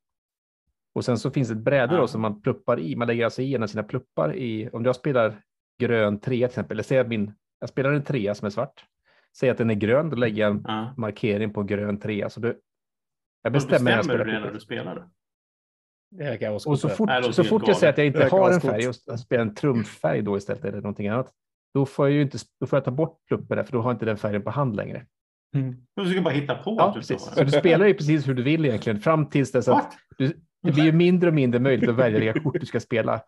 Och sen så finns det Ja. då som man pluppar i. Man lägger alltså i en av sina pluppar i, om jag spelar grön trea till exempel, eller säg att min, jag spelar en trea som är svart. Säg att den är grön, då lägger jag en Ja. markering på grön trea. Så du, jag bestämmer när jag bestämmer spelar du det när du spelar? Och så fort, så fort jag säger att jag inte har en färg och jag spelar en trumfärg då istället eller någonting annat, då får jag ju inte, då får jag ta bort pluppen där, för då har jag inte den färgen på hand längre. Mm. Du försöker bara hitta på Ja, att du precis. ska Så du spelar ju precis hur du vill egentligen, fram tills dess att What? det blir ju mindre och mindre möjligt att välja vilka kort du ska spela.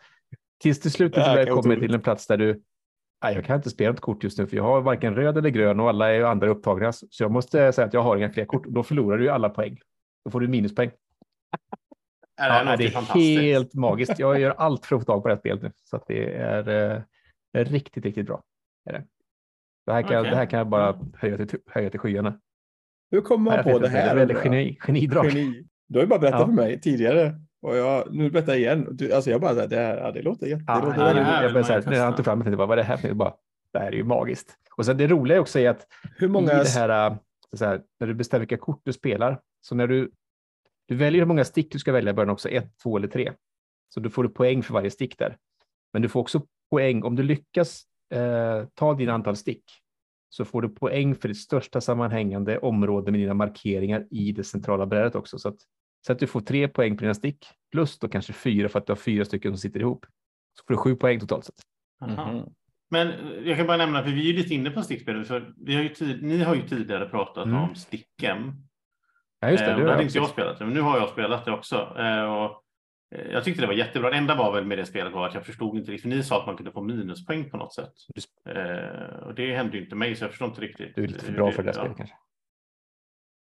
Tills till slut kan kommer otroligt. till en plats där du, nej, jag kan inte spela ett kort just nu, för jag har varken röd eller grön och alla är andra upptagna, så jag måste säga att jag har inga fler kort. Då förlorar du ju alla poäng. Då får du minuspoäng. Ja, det Ja, det är fantastiskt. helt magiskt. Jag gör allt för att få tag på det här spelet nu, så att det är, eh, riktigt, riktigt bra. Är det. Det, här kan, Okej. det här kan jag bara höja till, höja till skyarna. Hur kommer man på det här? Det är väldigt undrar jag? geni, genidrag. Geni. Du har ju bara berättat Ja. för mig tidigare. Och jag, nu berättar jag igen. Du, alltså jag bara, det, här, ja, det låter jätte... Ja, det låter ja, det här jag började när jag tog fram det, bara, vad är det här? för bara, det här är ju magiskt. Och sen det roliga också är att Hur i många... det här, äh, så här, när du bestämmer vilka kort du spelar, så när du, du väljer hur många stick du ska välja i början också, ett, två eller tre. Så du får du poäng för varje stick där. Men du får också poäng, om du lyckas eh, ta din antal stick, så får du poäng för ditt största sammanhängande område med dina markeringar i det centrala brädet också. Så att, så att du får tre poäng på dina stick, plus då kanske fyra för att du har fyra stycken som sitter ihop. Så får du sju poäng totalt sett. Mhm. Men jag kan bara nämna, för vi är ju lite inne på stickspel. För vi har ju tid, ni har ju tidigare pratat Mm. om Stickem. Ja, just det. Eh, hade inte jag spelat det, men nu har jag spelat det också. Eh, och eh, jag tyckte det var jättebra. Det enda var väl med det spelet var att jag förstod inte riktigt. För ni sa att man kunde få minuspoäng på något sätt. Eh, och det hände ju inte mig, så jag förstår inte riktigt. Du är lite för bra för det där ja. spelet kanske.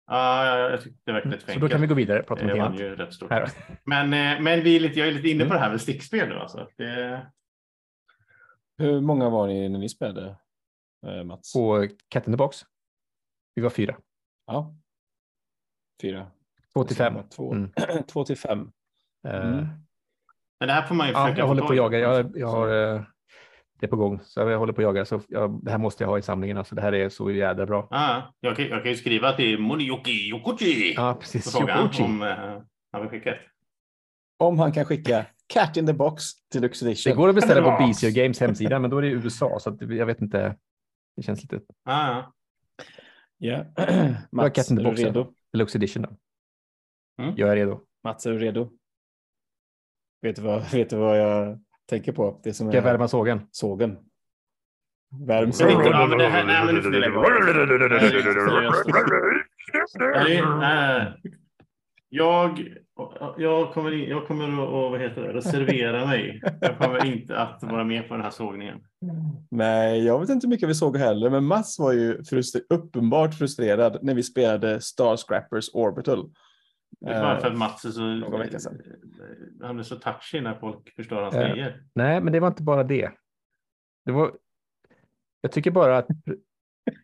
Ja, ja, jag tyckte det verkade lite för Så då kan vi gå vidare och prata om Jag annat. ju rätt stort. Här. Men, eh, men vi är lite, jag är lite inne på Mm. det här med stickspel nu. Alltså. Det, Hur många var ni när ni spelade, eh, Mats? På Cat in the Box. Vi var fyra. Ja. Fyra. Två till fem. Två, Mm. två till fem. Eh, Mm. men det här får man ju Ja, försöka jag få håller på att jaga. Jag, jag har det på gång. Så jag håller på att jaga. Så jag, det här måste jag ha i samlingen. Alltså, det här är så jädra bra. Ja, jag, kan, jag kan ju skriva till Monioki Yokochi Ja, och precis. fråga Yokochi. om eh, han vill skicka ett. Om han kan skicka Cat in the Box Deluxe Edition. Det går att beställa på. Bezier Games hemsida, men då är det i USA. Så att jag vet inte. Det känns lite Ja, Ja. var Mats, Cat in the är du Box, ja. redo? Deluxe Edition. Då. Mm. Jag är redo. Mats, är du redo? Vet du vad, vet du vad jag tänker på? Det som Ska jag är värma sågen? sågen. Värm sågen. ja men det här, nej, men nu får ni lägga av. Nej, seriöst. Nej, nej. Jag Jag kommer, in, jag kommer att vad heter det, reservera mig. Jag kommer inte att vara med på den här sågningen. Nej, jag vet inte hur mycket vi såg heller, men Mats var ju frustr uppenbart frustrerad när vi spelade Star Scrappers Orbital. Det är bara för att Mats är så, någon vecka sedan. han är så touchy när folk förstör hans Eh, grejer. Nej, men det var inte bara det. det var, jag tycker bara att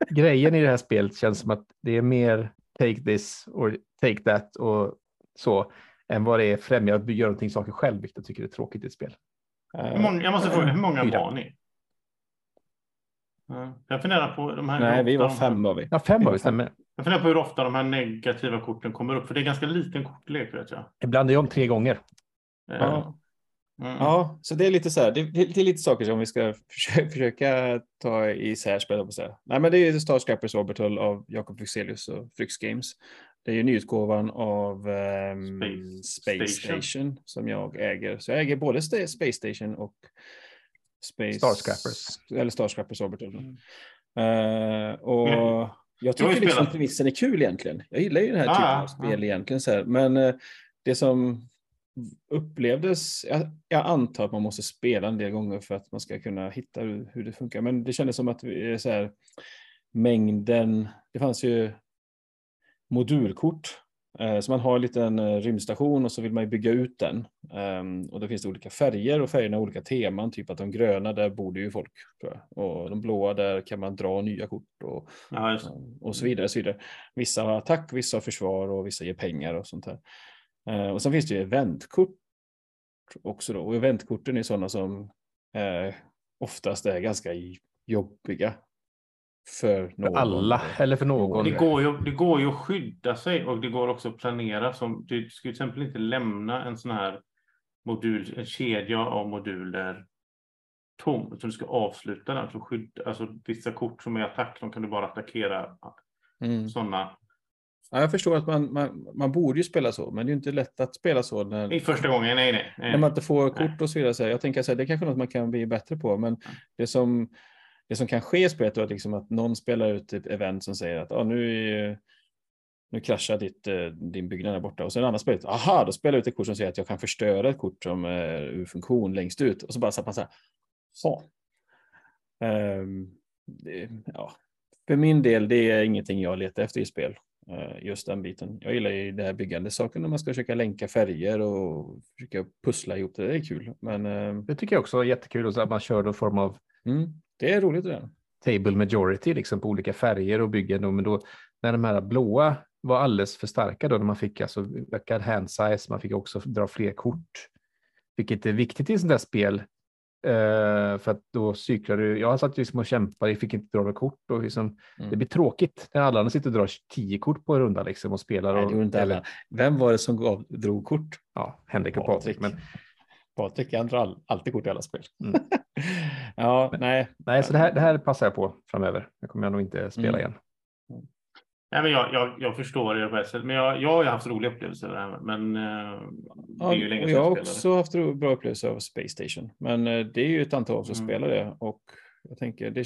grejen i det här spelet känns som att det är mer take this or take that och så än vad det är främja att göra någonting saker själv, vilket jag tycker är tråkigt i ett spel. Hur många, jag måste fråga, hur många Fyra. var ni? Ja, Jag funderar på de här. Nej, vi var fem var vi. Ja, fem Vi var var det, stämmer. Jag funderar på hur ofta de här negativa korten kommer upp, för det är ganska liten kortlek vet jag. Ibland är jag om tre gånger. Eh, Ja. mm. Ja, så det är lite så här, det, är lite saker som vi ska försöka, försöka ta isär spela på. Så här. Nej, men det är ju Star Scrappers Orbital av Jakob Fixelius och Fryx Games. Det är ju nyutgåvan av ehm, Space Space, Station. Station. som jag äger. Så jag äger både Space Station och Space... Star Scrappers. Eller Star Scrappers Orbital. Mm. Eh, och Men- jag tycker liksom spelat- premissen är kul egentligen. Jag gillar ju den här typen Ah, av spel ah. egentligen. Så här. Men eh, det som upplevdes, jag, jag antar att man måste spela en del gånger för att man ska kunna hitta hur, hur det funkar. Men det kändes som att vi är så här, mängden, det fanns ju modulkort. Eh, Så man har en liten eh, rymdstation och så vill man ju bygga ut den. Ehm, Och då finns det olika färger och färgerna har olika teman. Typ att de gröna, där bor det ju folk. Och de blåa, där kan man dra nya kort. Och, Ja, just. och så vidare. Så vidare. Vissa har attack, vissa har försvar och vissa ger pengar och sånt här. Eh, Och sen finns det ju eventkort också då. Och eventkorten är sådana som eh, oftast är ganska jobbiga för någon. Alla, eller för någon. Det går, ju, det går ju att skydda sig och det går också att planera. Som, du ska till exempel inte lämna en sån här modul, en kedja av moduler tom, utan du ska avsluta den. Så skydda, alltså vissa kort som är attack, de kan du bara attackera Mm. sådana. Ja, jag förstår att man, man, man borde ju spela så, men det är ju inte lätt att spela så när, I första gången, nej, nej. nej. när man inte får Nej. kort och så vidare. Så jag tänker att det är kanske är något man kan bli bättre på, men det som, det som kan ske i spelet är liksom att någon spelar ut ett event som säger att ah, nu, är, nu kraschar ditt, eh, din byggnad där borta och sen andra spelet, aha, då spelar jag ut ett kort som säger att jag kan förstöra ett kort som är ur funktion längst ut och så bara så att man så här, ja. Ehm, det, ja. För min del, det är ingenting jag letar efter i spel. eh, Just den biten. Jag gillar ju det här byggande saken när man ska försöka länka färger och försöka pussla ihop det. Det är kul. Men ehm, Det tycker jag också är jättekul, och så att man kör någon form av mm, det är roligt det där. table majority liksom, på olika färger och byggen. då, Men då, när de här blåa var alldeles för starka då, när man fick alltså ökad hand size, man fick också dra fler kort, vilket är viktigt i sådana där spel. Eh, för att då cyklar du, jag satt liksom och kämpade, jag fick inte dra några kort och liksom, Mm. det blir tråkigt när alla andra sitter och drar tio kort på en runda liksom och spelar. Nej, Och, inte eller, alla. Vem var det som gav, drog kort? Ja, Henrik och Patrik. Men, Patrik, han drar all, alltid kort i alla spel. Mm. ja, nej. nej, så det här, det här passar jag på framöver. Det kommer jag nog inte spela Mm. igen. Nej, men jag, jag, jag förstår det på ett sätt, men jag, jag har ju haft roliga upplevelser med det här. Men eh, det är ju Ja, sedan jag har jag spelade. också haft bra upplevelser av Space Station. Men eh, det är ju ett antal år som Mm. spelar det. Och jag tänker, det,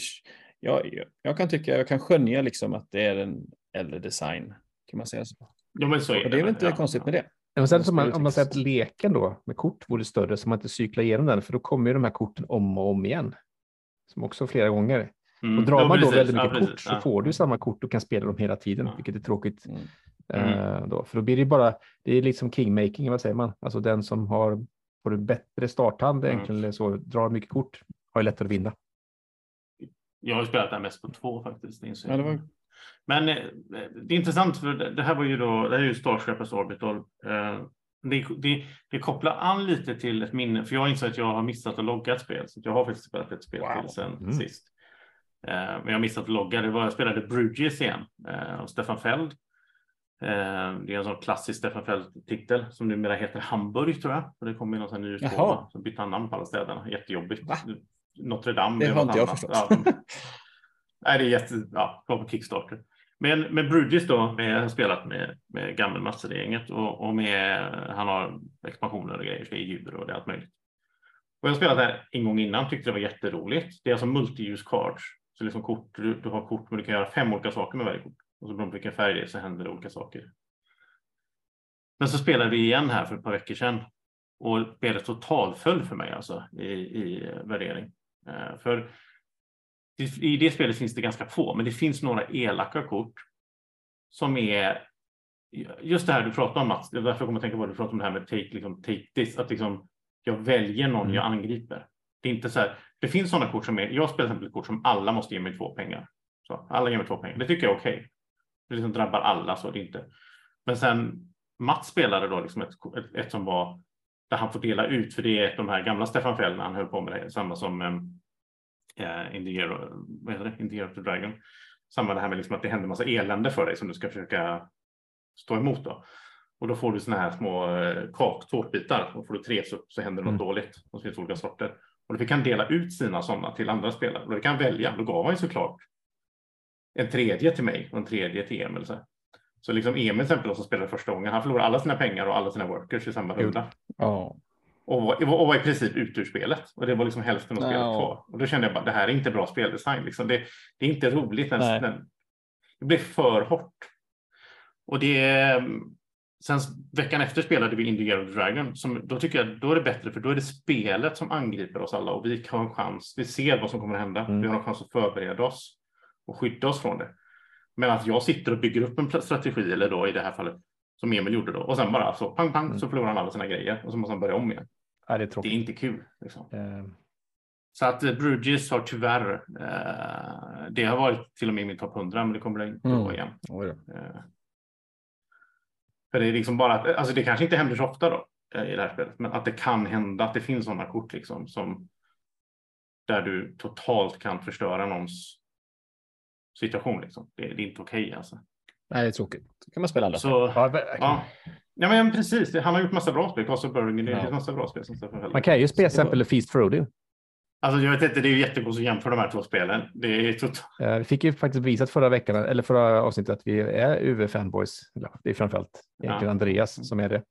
jag, jag, kan tycka, jag kan skönja liksom att det är en äldre design. Kan man säga så? Ja, men så Och det är väl inte Ja, konstigt ja. med det. Men sen som man, om man säger att leken då med kort vore större så man inte cyklar igenom den, för då kommer ju de här korten om och om igen. Som också flera gånger. Mm. Och drar Ja, man då väldigt Ja, mycket precis. kort så Ja. får du samma kort och kan spela dem hela tiden, Ja. vilket är tråkigt. Mm. Eh, då. För då blir det bara, det är liksom kingmaking, vad säger man? Alltså den som har får du bättre starthand Mm. egentligen, eller så, drar mycket kort, har ju lättare att vinna. Jag har ju spelat det här mest på två faktiskt. det Ja, var, Men eh, det är intressant för det här var ju då, det här är ju Star Scrappers Orbital. Eh, Det, det, det kopplar an lite till ett minne, för jag inser att jag har missat att logga ett spel, så jag har faktiskt spelat ett spel Wow. till sen Mm. sist. Eh, Men jag har missat att logga, det var, jag spelade Bridges igen av Stefan Feld. Det är en sån klassisk Stefan Feld-titel som numera heter Hamburg tror jag. Och det kom i någon sån ny utgåva, så bytte han namn på alla städerna, jättejobbigt. Va? Notre Dame. det har inte jag förstått. Ja, Nej, det är jätte, ja, kom på Kickstarter. Men med Bridges då, med, jag har spelat med, med Gammel-Mats i det gänget och, och med, han har expansioner och grejer, så det är djur och det är allt möjligt. Och jag har spelat det här en gång innan, tyckte det var jätteroligt. Det är alltså multi-use cards. Så liksom kort, du, du har kort men du kan göra fem olika saker med varje kort. Och så beroende på vilken färg det är så händer det olika saker. Men så spelade vi igen här för ett par veckor sedan och spelet totalföll för mig alltså i, i värdering. Eh, för i det spelet finns det ganska få, men det finns några elaka kort som är just det här du pratar om Mats, det är därför jag kommer att tänka på det, du pratar om det här med take, liksom, take this, att liksom, jag väljer någon Mm. jag angriper. Det är inte så här, det finns sådana kort som är, jag spelar till exempel ett kort som alla måste ge mig två pengar. Så, alla ger mig två pengar, det tycker jag är okej. Det liksom drabbar alla så, det är inte. Men sen Mats spelade då liksom ett, ett, ett som var där han får dela ut, för det är ett av de här gamla Stefan Feld när han höll på med det, samma som eh, in, the year, vad heter det? in the year of the dragon. Samma det här med liksom att det händer massa elände för dig som du ska försöka stå emot. Då. Och då får du såna här små eh, kak, tårtbitar. Och får du tre så, så händer något Mm. dåligt. Och så finns olika sorter. Och fick han dela ut sina sådana till andra spelare. Och då fick han välja. Då gav han ju såklart en tredje till mig och en tredje till Emil. Så, så liksom Emil till exempel som spelade första gången, han förlorade alla sina pengar och alla sina workers i samma runda. Ja. Och var, och var i princip ute ur spelet. Och det var liksom hälften av spelet kvar. Och då kände jag bara, det här är inte bra speldesign. Liksom. Det, det är inte roligt. Nej. när, det blev för hårt. Och det... Sen veckan efter spelade vi In the Year of the Dragon. Som, då tycker jag då är det bättre för då är det spelet som angriper oss alla och vi har en chans. Vi ser vad som kommer att hända. Mm. Vi har en chans att förbereda oss och skydda oss från det. Men att jag sitter och bygger upp en strategi, eller då i det här fallet som Emil gjorde då, och sen bara så pang, pang, Mm. så förlorar han alla sina grejer och så måste han börja om igen. Ja, det är Det är tråkigt. inte kul. Liksom. Eh, Så att eh, Bruges har tyvärr, eh, det har varit till och med i min topp 100, men det kommer det inte Mm. vara igen. Eh, för det är liksom bara att, alltså det kanske inte händer så ofta då eh, i det här spelet, men att det kan hända att det finns sådana kort liksom som där du totalt kan förstöra någons situation. Liksom. Det, det är inte okej alltså. Nej, det är tråkigt. Då kan man spela andra. Så, ja, ja. Ja, men precis. Det, han har gjort massa bra spel. Castle Burgundy, det Ja. är massa bra spel. Som. Man kan ju spela till exempel Feast for Odin. Alltså, jag vet inte, det är ju jättekonstigt att jämföra de här två spelen. Det är totalt... Eh, Vi fick ju faktiskt visat förra veckan, eller förra avsnittet, att vi är UV-fanboys. Det är framförallt egentligen Ja. Andreas som är det.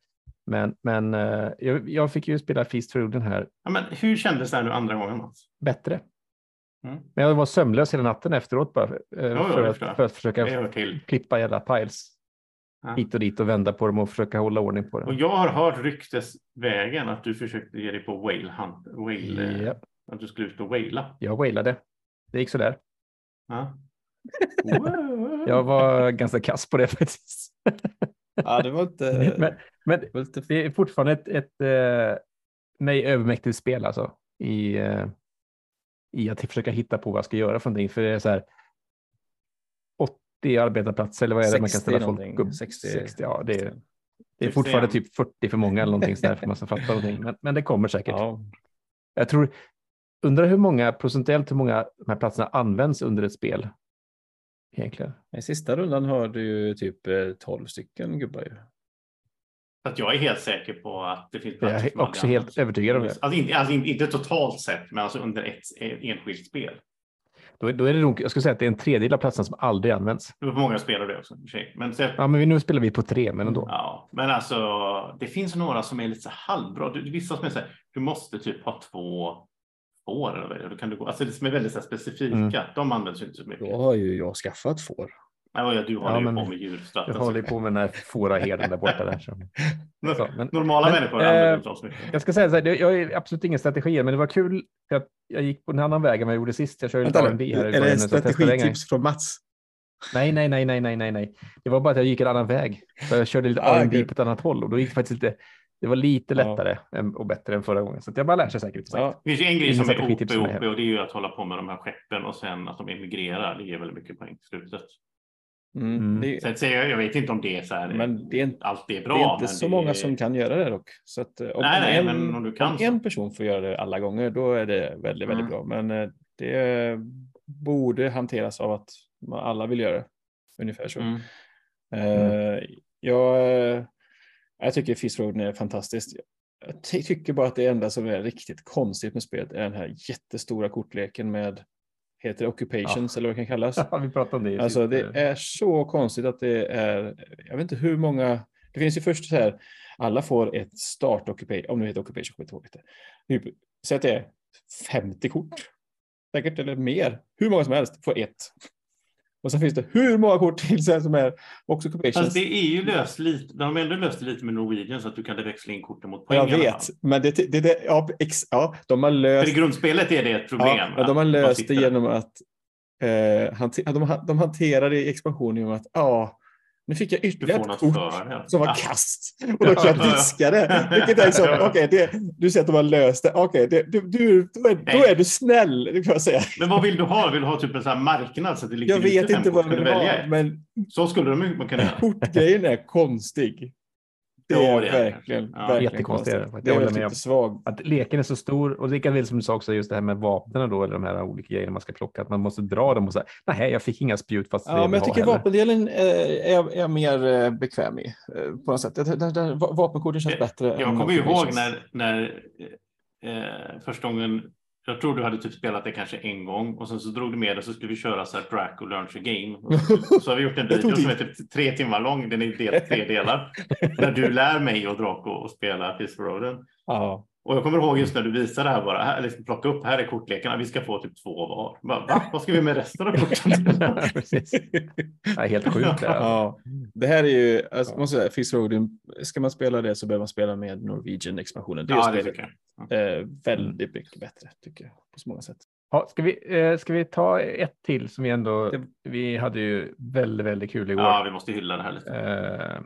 Men, men eh, jag, jag fick ju spela Feast for Odin här Ja, men hur kändes det här nu andra gången, Mats? bättre. Mm. Men jag var sömnlös hela natten efteråt bara eh, jo, för, det att, för att försöka klippa jävla piles Ja. hit och dit och vända på dem och försöka hålla ordning på Och dem. jag har hört ryktesvägen att du försökte ge dig på whale hunt, whale, eh, Ja, att du skulle ut och whalea. jag wailade. Det gick sådär. Ja. Jag var ganska kass på det faktiskt. Ja, det var inte... men, men det var lite... det är fortfarande ett, ett eh, mig övermäktigt spel alltså. I, I att försöka hitta på vad jag ska göra för någonting. För det är så här 80 arbetarplatser eller vad är det man kan 60 ställa folk upp? 60. 60 ja, det är, det är 61. fortfarande typ 40 för många eller någonting sådär för man ska fatta någonting. Men, men det kommer säkert. Ja. Jag tror, undrar hur många procentuellt hur många de här platserna används under ett spel. Egentligen. I sista rundan har du ju typ eh, 12 stycken gubbar ju. Så att jag är helt säker på att det finns Jag är också helt används. övertygad om det. Alltså inte, alltså inte- inte totalt sett, men alltså under ett eh, enskilt spel. Då, då är det nog, jag skulle säga att det är en tredjedel av platserna som aldrig används. Det var många spelare det också. Men, så, Ja, men nu spelar vi på tre, men ändå. ja, men alltså, det finns några som är lite så halvbra. Du, vissa som är så här, du måste typ ha två får eller vad kan du gå, alltså det som är väldigt så här specifika, Mm. de används ju inte så mycket. Då har ju jag skaffat får. Nej, vad gör du håller Ja, ju men på med djurstratten. Jag håller ju på med den här fåraherden där borta. Där, så. Så, men, Normala men, människor eh, använder inte dem så mycket. jag ska säga så här, det- jag är absolut ingen strategi, men det var kul för att jag gick på en annan väg än vad jag gjorde sist. Jag körde lite R&B här. i är det jag strategitips från Mats? Nej, nej, nej, nej, nej, nej, nej. Det var bara att jag gick en annan väg. Så jag körde lite Ah, R&B på ett annat håll och då gick det faktiskt lite, det var lite Ja. lättare än- och bättre än förra gången. Så att jag bara lär sig säkert. Ja, Det finns ju en grej Ingen som är OP, som är OP och det är ju att hålla på med de här skeppen och sen att de emigrerar. Det ger väldigt mycket poäng till slutet. Mm, Mm. Det, Sen säger jag, jag vet inte om det är så här. men det är, inte- allt är det bra. är inte men så det många som kan göra det dock. Så att, eh, om, Nej, nej, en, men om du kan om en person får göra det alla gånger, då är det väldigt, väldigt Mm. bra. Men eh, det borde hanteras av att man alla vill göra det. Ungefär så. Mm. Eh, jag, jag tycker Fist Road är fantastiskt. Jag ty- tycker bara att det enda som är riktigt konstigt med spelet är den här jättestora kortleken med, heter det Occupations eller vad det kan kallas? Ja, vi pratade om det. Alltså det sist. är så konstigt att det är, jag vet inte hur många, det finns ju först så här, alla får ett start occupation, om det heter occupation, skit ihåg det. Typ, Säg att det är 50 kort, säkert eller mer, hur många som helst får ett. Och sen finns det hur många kort till sen som är också occupations. Fast det är ju löst lite. De har ändå löst det lite med Norwegian så att du kan växla in korten mot poäng. jag vet, men det, det, det, ja, ex, ja, de har För löst i grundspelet är det ett problem. Ja, men de har löst det genom att eh, hante, de, de hanterar det i expansionen genom att ja, nu fick jag ytterligare ett kort för som var Ja. kast. Och då kan jag diska det. Vilket är liksom, okej, det, du säger att de har löst det. Okej, det, du, du, då, är, då är du snäll, det kan jag säga. Men vad vill du ha? Vill du ha typ en sån marknad så att det ligger Jag vet inte vad jag vill ha, men Så skulle de man kunna göra. kortgrejen är konstig. Det Ja, är det är verkligen, Ja, verkligen jättekonstigt konstigt. Det är Jag med lite om. svag. Att leken är så stor och lika väl som du sa också just det här med vapnen då, eller de här olika grejerna man ska plocka, att man måste dra dem och säga nej, jag fick inga spjut fast Ja, men jag tycker heller." vapendelen eh, är, är jag mer eh, bekväm i eh, på något sätt. Va- vapenkorten känns bättre. Jag än kommer ju ihåg när, när eh, första gången, jag tror du hade typ spelat det kanske en gång och sen så drog du med det så skulle vi köra så här Draco Learns a Game. Och så, har vi gjort en video som är typ tre timmar lång. Den är i tre delar. där du lär mig och Draco att spela Peace Roden. Ja. Och jag kommer ihåg just när du visade det här bara, här, liksom plocka upp, här är kortlekarna, vi ska få typ två var. Bara, Va? Vad ska vi med resten av korten? Ja, helt sjukt. det. Ja, det här är ju, alltså, Ja. måste säga, Fizz Roden, ska man spela det så behöver man spela med Norwegian-expansionen. Det är ja, det tycker jag. eh, väldigt mycket bättre, tycker jag, på så många sätt. Ja, ska, vi, eh, ska vi ta ett till som vi ändå, Det- vi hade ju väldigt, väldigt kul igår. Ja, vi måste hylla det här lite. Eh,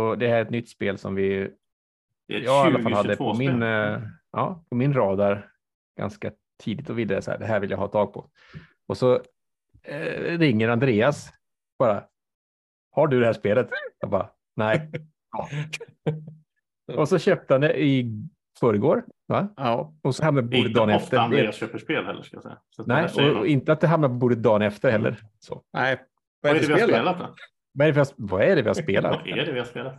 och det här är ett nytt spel som vi, jag i alla fall hade på 2022-spel. min, eh, ja, på min radar ganska tidigt och ville så här, det här vill jag ha tag på. Och så eh, ringer Andreas bara, har du det här spelet? Jag bara, nej. Ja. och så köpte han det i förrgår, va? Ja, Och så hamnade på Det är bordet inte dagen ofta efter. Andreas köper spel heller ska jag säga. Så Nej, och, något. och inte att det hamnar på bordet dagen efter heller. Så. nej. Vad är det vi har spelat då? Vad, är det vi har, vad är det vi har spelat? Vad är det vi har spelat?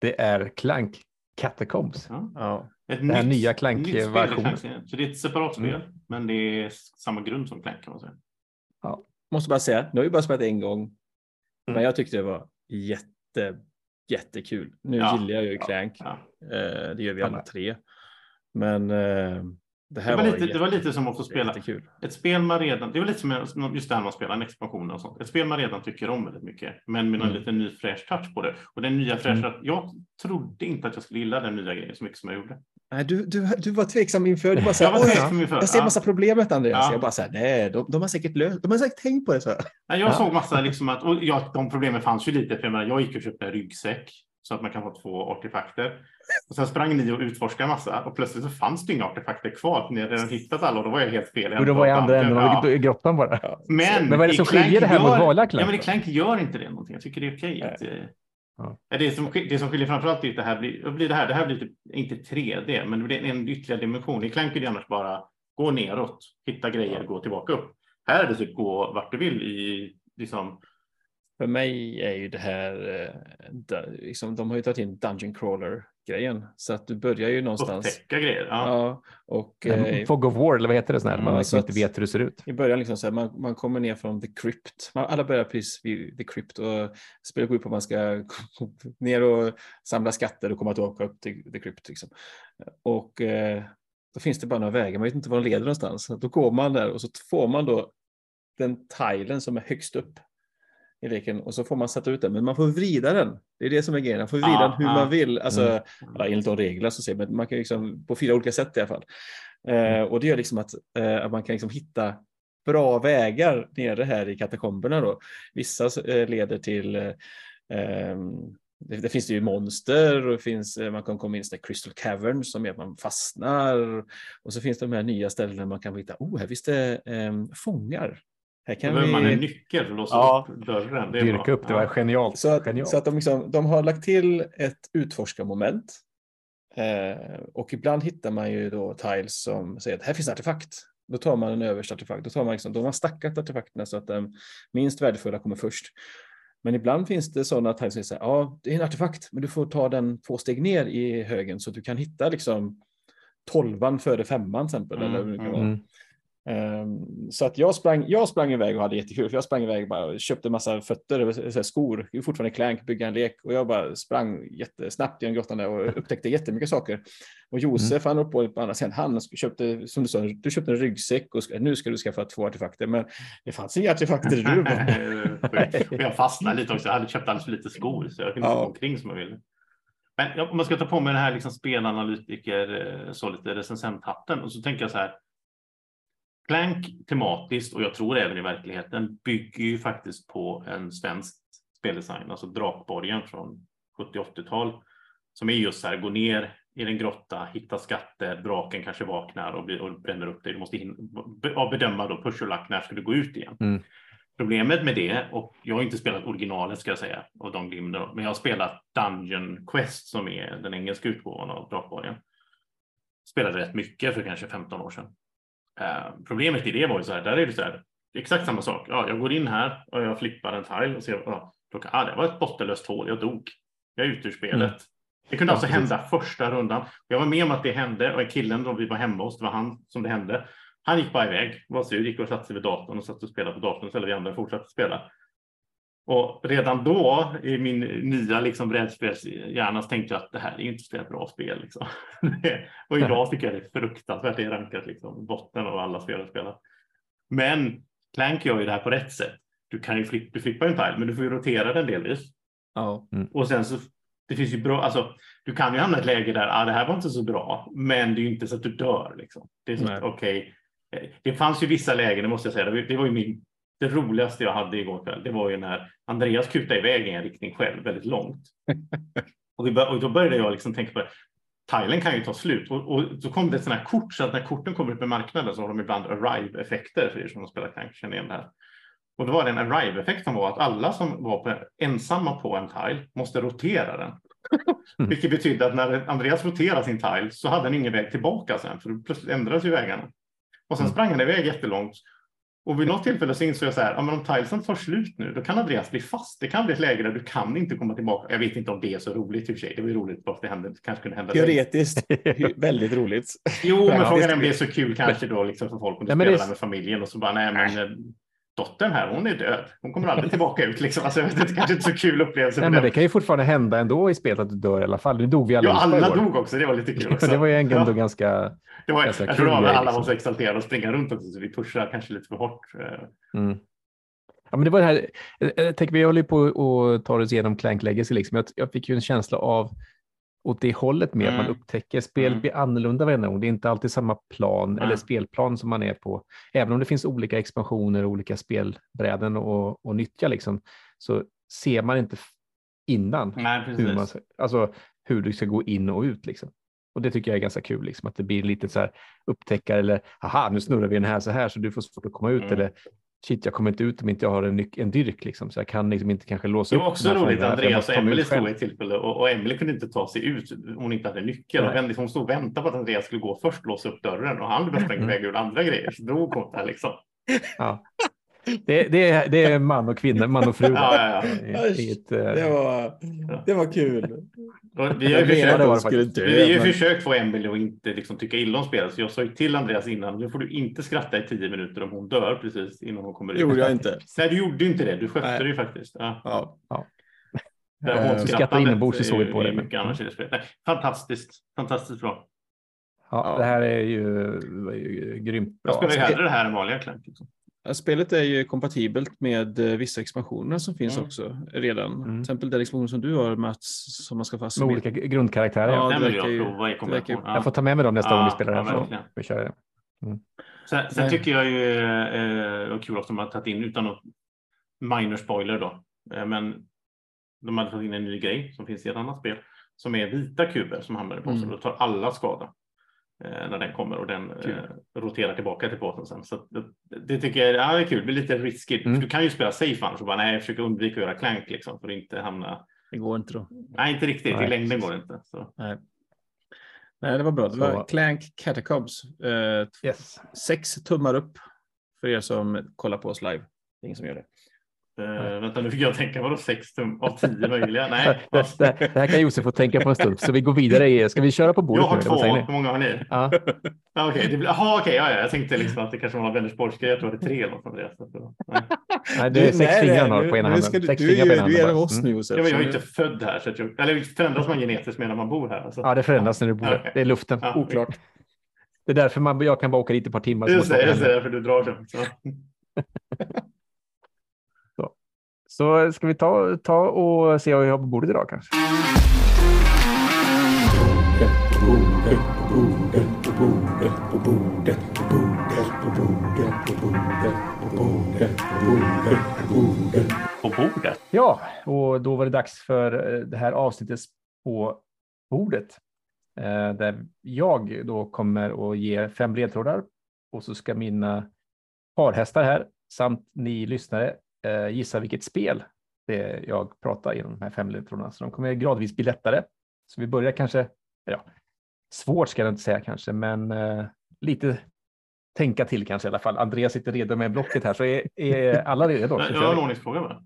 Det är Clank Catacombs. Ja. Ja. Ett Den här nytt- nya Clank-versionen. Så det är ett separat spel, Mm. men det är samma grund som Clank kan man säga. Måste bara säga, nu har vi bara spelat en gång, Mm. men jag tyckte det var jätte, jättekul. Nu Ja. gillar jag ju Clank, Ja. eh, det gör vi alla tre. Men eh, det Det var, var, lite, det var lite som att få spela jättekul. ett spel man redan, det var lite som just det här man spelar en expansion och sånt. Ett spel man redan tycker om väldigt mycket, men med en Mm. liten ny fräsch touch på det. Och den nya fräscha, jag trodde inte att jag skulle gilla den nya grejen så mycket som jag gjorde. Nej, du, du, du var tveksam inför, du bara så Jag här, var "Oj, tveksam inför. jag ser Ja. massa problem med det, Andreas. Ja. Jag bara så här, nej, de, de har säkert löst, de har säkert tänkt på det. Så. här. Nej, jag Ja. såg massa liksom att, och ja, de problemen fanns ju lite, för jag menar, jag gick och köpte en ryggsäck så att man kan ha två artefakter. Och sen sprang ni och utforskade massa och plötsligt så fanns det inga artefakter kvar. Ni hade redan hittat alla och då var jag helt fel. Och då var jag andra änden Ja. av grottan bara. Men, Men vad är det som skiljer det här mot gör- vanliga Clank Ja, men i? Clank gör inte det någonting. Jag tycker det är okej. att, eh, Ja. ja. Det, som, det som skiljer framförallt är att det här blir, blir det här. Det här blir typ, inte 3D, men det blir en ytterligare dimension. I Clank är det annars bara gå neråt, hitta grejer, gå tillbaka upp. Här är det typ gå vart du vill i liksom. För mig är ju det här, eh, liksom, de har ju tagit in Dungeon Crawler-grejen. Så att du börjar ju någonstans. Upptäcka grejer. Ja. Ja, och eh, Fog of War, eller vad heter det? Sån här, man så liksom inte vet hur det ser ut. i början liksom så här, man, man kommer ner från The Crypt. Man, alla börjar precis vid The Crypt och spelet går ut på att man ska ner och samla skatter och komma tillbaka upp till The Crypt. Liksom. Och eh, då finns det bara några vägar, man vet inte var de leder någonstans. Då går man där och så får man då den tilen som är högst upp i leken och så får man sätta ut den, men man får vrida den. Det är det som är grejen, man får vrida Ja, den hur ja. man vill. Alltså, Mm. enligt de reglerna så ser man, man kan liksom på fyra olika sätt i alla fall. Eh, och det gör liksom att, eh, att man kan liksom hitta bra vägar nere här i katakomberna då. Vissa eh, leder till eh, ehm, det, det finns ju monster och det finns, eh, man kan komma in i Crystal Cavern som gör att man fastnar. Och så finns det de här nya ställena man kan hitta, oh här finns det ehm, fångar. Här Då kan behöver man en vi... nyckel för att låsa Ja. upp dörren. Det är Dyrka bra. upp, det var genialt. Så att, genialt. så att de, liksom, de har lagt till ett utforskarmoment. Eh, och ibland hittar man ju då tiles som säger att här finns en artefakt. Då tar man en översta artefakt. Då, tar man liksom, då har man stackat artefakterna så att de minst värdefulla kommer först. Men ibland finns det sådana tiles som säger ja, det är en artefakt, men du får ta den två steg ner i högen så att du kan hitta liksom tolvan före femman till exempel. Mm, eller vad det kan mm. vara. Mm. Ehm, Så att jag sprang, jag sprang iväg och hade jättekul. För jag sprang iväg och bara köpte en massa fötter, så här skor, fortfarande Clank, bygga en lek. Och jag bara sprang jättesnabbt genom grottan där och upptäckte jättemycket saker. Och Josef, han upp på på andra sidan, han köpte, som du sa, du köpte en ryggsäck och nu ska du skaffa två artefakter. Men det fanns inga artefakter i. Och jag fastnade lite också. Jag hade köpt alldeles för lite skor så jag kunde Ja. gå omkring som jag ville. Men om man ska ta på mig den här liksom spelanalytiker, eh, så lite recensenthatten och så tänker jag så här. Clank tematiskt och jag tror även i verkligheten bygger ju faktiskt på en svensk speldesign, alltså Drakborgen från 70-80-tal som är just så här, gå ner i en grotta, hitta skatter, draken kanske vaknar och, blir, och bränner upp dig. Du måste hin- bedöma då, push och lack, när ska du gå ut igen? Mm. Problemet med det, och jag har inte spelat originalet ska jag säga, av Don Glimmer, men jag har spelat Dungeon Quest som är den engelska utgåvan av Drakborgen. Spelade rätt mycket för kanske 15 år sedan. Eh, problemet i det var ju så här, där är det så här, exakt samma sak. Ja, jag går in här och jag flippar en tile och ser, ja, kan- ah, det var ett bottenlöst hål, jag dog. Jag är ute ur spelet. Mm. Det kunde Ja, alltså precis. hända första rundan. Jag var med om att det hände och killen då vi var hemma hos, det var han som det hände. Han gick bara iväg, var sur, gick och satte sig vid datorn och satt och spelade på datorn så vi andra fortsatte spela. Och redan då i min nya liksom brädspelshjärna så tänkte jag att det här är inte ett bra spel. Liksom. och idag tycker jag det är fruktansvärt. Det är rankat liksom botten av alla spel jag spelat. Men Clank gör ju det här på rätt sätt. Du kan ju flippa, du flippar en pile, men du får ju rotera den delvis. Ja. Och sen så, det finns ju bra, alltså du kan ju hamna i ett läge där, ah, det här var inte så bra, men det är ju inte så att du dör liksom. Det är så att, okej. Eh, Det fanns ju vissa lägen, det måste jag säga, det var ju min, det roligaste jag hade igår kväll, det var ju när Andreas kutade iväg i en riktning själv väldigt långt. och, vi och då började jag liksom tänka på det. Tilen kan ju ta slut och, och så kom det ett sådant här kort så att när korten kommer upp i marknaden så har de ibland arrive-effekter för er som spelat Clank känner igen det här. Och då var det en arrive-effekt som var att alla som var på, ensamma på en tile måste rotera den. Vilket betydde att när Andreas roterade sin tile så hade han ingen väg tillbaka sen för plötsligt ändrades ju vägarna. Och sen sprang han iväg jättelångt. Och vid något tillfälle så insåg jag så här, ja, men om tilesen tar slut nu, då kan Andreas bli fast. Det kan bli ett läge där du kan inte komma tillbaka. Jag vet inte om det är så roligt i och för sig. Det var ju roligt bara för det hände. Kanske kunde hända. Teoretiskt väldigt roligt. Jo, men frågan är om det är så kul kanske då liksom för folk om du Nej, spelar det med familjen och så bara, nej men eh, dottern här, hon är död. Hon kommer aldrig tillbaka ut liksom. Alltså, vet inte, kanske inte så kul upplevelse. Nej, men det kan ju fortfarande hända ändå i spelet att du dör i alla fall. Nu dog vi alla. Ja, alla dog också. Det var lite kul också. det var ju ändå Ja. ganska... Det var, ganska jag tror det var grej, alla var liksom. så exalterade och springa runt också, så vi pushar kanske lite för hårt. eh. Mm. Ja, men det var det här, jag, jag tänker, vi håller ju på och tar oss igenom Clank Legacy. Liksom. Jag, jag fick ju en känsla av åt det hållet med att man Mm. upptäcker spelet Mm. blir annorlunda varenda gång. Det är inte alltid samma plan Nej. eller spelplan som man är på. Även om det finns olika expansioner och olika spelbräden och, och nyttja liksom, så ser man inte innan Nej, hur, man, alltså, hur du ska gå in och ut. Liksom. Och det tycker jag är ganska kul, liksom, att det blir lite så här upptäckare eller aha, nu snurrar vi den här så här så du får svårt att komma ut Mm. eller shit, jag kommer inte ut om inte jag har en, en dyrk liksom, så jag kan liksom inte kanske låsa Det upp. var också roligt, Andreas och Emelie stod i ett tillfälle och, och Emelie kunde inte ta sig ut om hon inte hade nyckel. Och Nej. vände, hon stod och väntade på att Andreas skulle gå först, låsa upp dörren och han bara sprang Mm. och gjorde andra grejer. Så drog hon där liksom. Ja. Det, det, är, det är man och kvinna, man och fru. Ja, ja, ja. Ett, eh, Det var, det var kul. Och vi har ju försökt, det det dö. vi har ju men- försökt få Emelie att inte liksom tycka illa om spelet. Så jag sa ju till Andreas innan, nu får du inte skratta i tio minuter om hon dör precis innan hon kommer Det ut. gjorde jag inte. Nej, du gjorde inte det. Du skötte Nej. det ju faktiskt. Ja. Ja. Där Eh, hånskrattandet skrattar inombords såg ju- på det det, mycket annars i det spelet. Nej, fantastiskt, fantastiskt bra. ja, Ja. Det här är ju, var ju grymt bra. Jag spelar ju Spe- hellre det här än vanliga Clank. Liksom. Spelet är ju kompatibelt med eh, vissa expansioner som finns Mm. också redan. Mm. Till exempel den expansion som du har Mats, som man ska få Med assumera. olika grundkaraktärer. Ja, det verkar jag ju- prova i verkar-. Ja. Jag får ta med mig dem nästa Ja, gång vi spelar ja, här. så verkligen. vi kör det. Sen, sen tycker jag ju eh, det kul att de har tagit in, utan att minor spoiler då, eh, men de hade tagit in en ny grej som finns i ett annat spel som är vita kuber som hamnar i påsen. Mm. Då tar alla skada när den kommer och den Kul. eh, roterar tillbaka till påsen sen. Så det, det tycker jag ja, det är kul, det blir lite risky. Mm. Du kan ju spela safe annars och bara nej, jag försöker undvika att göra clank liksom för att inte hamna. Det går inte då. Nej, inte riktigt. I Nej, längden precis. går det inte. Så. Nej. Nej, det var bra. Det var Så- Clank Catacombs. Eh, Yes. sex tummar upp för er som kollar på oss live. Det är ingen som gör det. Uh, vänta, nu fick jag tänka, vadå sex tum av tio möjliga? Nej. Det, det, det här kan Josef få tänka på en stund, så vi går vidare. i- Ska vi köra på bordet Jag har nu? två, hur många har ni? Ja. Ja, Okej, det blir- jaha, okej, ja, ja, jag tänkte liksom att det kanske var någon Vänersborgsgrej, jag tror det var tre eller något Andreas. Nej. Nej, det är Du- sex nej, fingrar nej, han har nu- på ena handen. Du, Sex du, fingrar på ena ju- du är en av oss Mm. nu Josef. Ja, men jag är inte född här, så att jag, eller förändras man genetiskt medan man bor här? Alltså. Ja, det förändras när du bor Ja, där. okej. Det är luften. Ja, Oklart. Det är därför man, jag kan bara åka dit ett par timmar. Just det, just det, hem. för du drar dem. Så. Ska vi ta, ta och se vad vi har på bordet idag kanske? På bordet? Ja, och då var det dags för eh, det här avsnittet på bordet. Eh, Där jag då kommer att ge fem ledtrådar och så ska mina parhästar här samt ni lyssnare gissa vilket spel det jag pratar genom de här fem ledtrådarna. Så de kommer gradvis bli lättare. Så vi börjar kanske, ja, svårt ska jag inte säga kanske, men eh, lite tänka till kanske i alla fall. Andreas sitter redo med blocket här, så är, är alla redo? Jag har en ordningsfråga.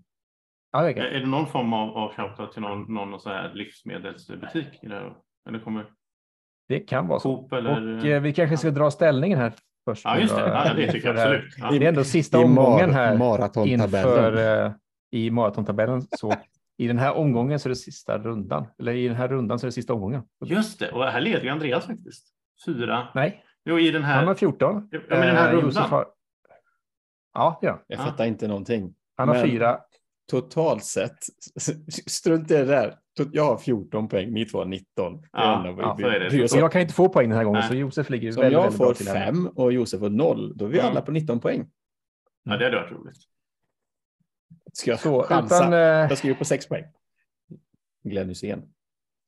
Ja, det är det någon form av, av shoutout till någon, någon så här livsmedelsbutik? Eller kommer Det kan vara så. Coop eller? Och eh, vi kanske ska dra ställningen här först. ja, just det. Ja, det tycker jag det här. absolut. Ja. Det är ändå sista I omgången här maratontabellen. inför eh, i maratontabellen. Så i den här omgången så är det sista rundan. Eller i den här rundan så är det sista omgången. Just det, och här leder ju Andreas faktiskt. Fyra. Nej, Jo, i den han har här. 14. Ja, men den här Eh, rundan. Har... Ja, ja. Jag Ja. fattar inte någonting. Han har Men- fyra. Totalt sett, strunt i det där. Jag har 14 poäng, ni två har 19. Det Ja, vi ja, det. om. jag kan inte få poäng den här gången, Nej. så Josef ligger Så om väldigt, jag väldigt bra får till här. 5 och Josef får 0, då är vi Mm. alla på 19 poäng. Ja, det hade varit roligt. Ska jag Så, chansa? utan, eh, Jag skriver på 6 poäng. Glenn Hysén.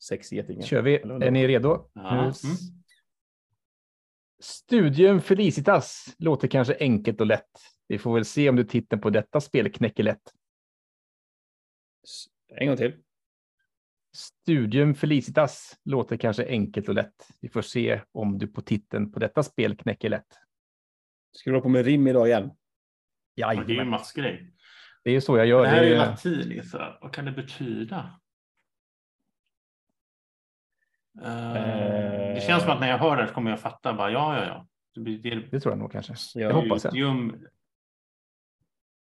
Sex getingar. kör vi. Är ni redo? Ja. Mm. s- Studium Felicitas låter kanske enkelt och lätt. Vi får väl se om du titeln på detta spel knäcker lätt. En gång till. Studium Felicitas låter kanske enkelt och lätt. Vi får se om du på titeln på detta spel knäcker lätt. Ska du vara på med rim idag igen? Ja, det är ju. Mats grej. Det är så jag gör. Det här är ju Det är, latin. Så här. Vad kan det betyda? Eh, det känns som att när jag hör det kommer jag fatta. Bara, ja, ja, ja. Det blir det det tror jag nog kanske. Ja, Jag hoppas det. Studium.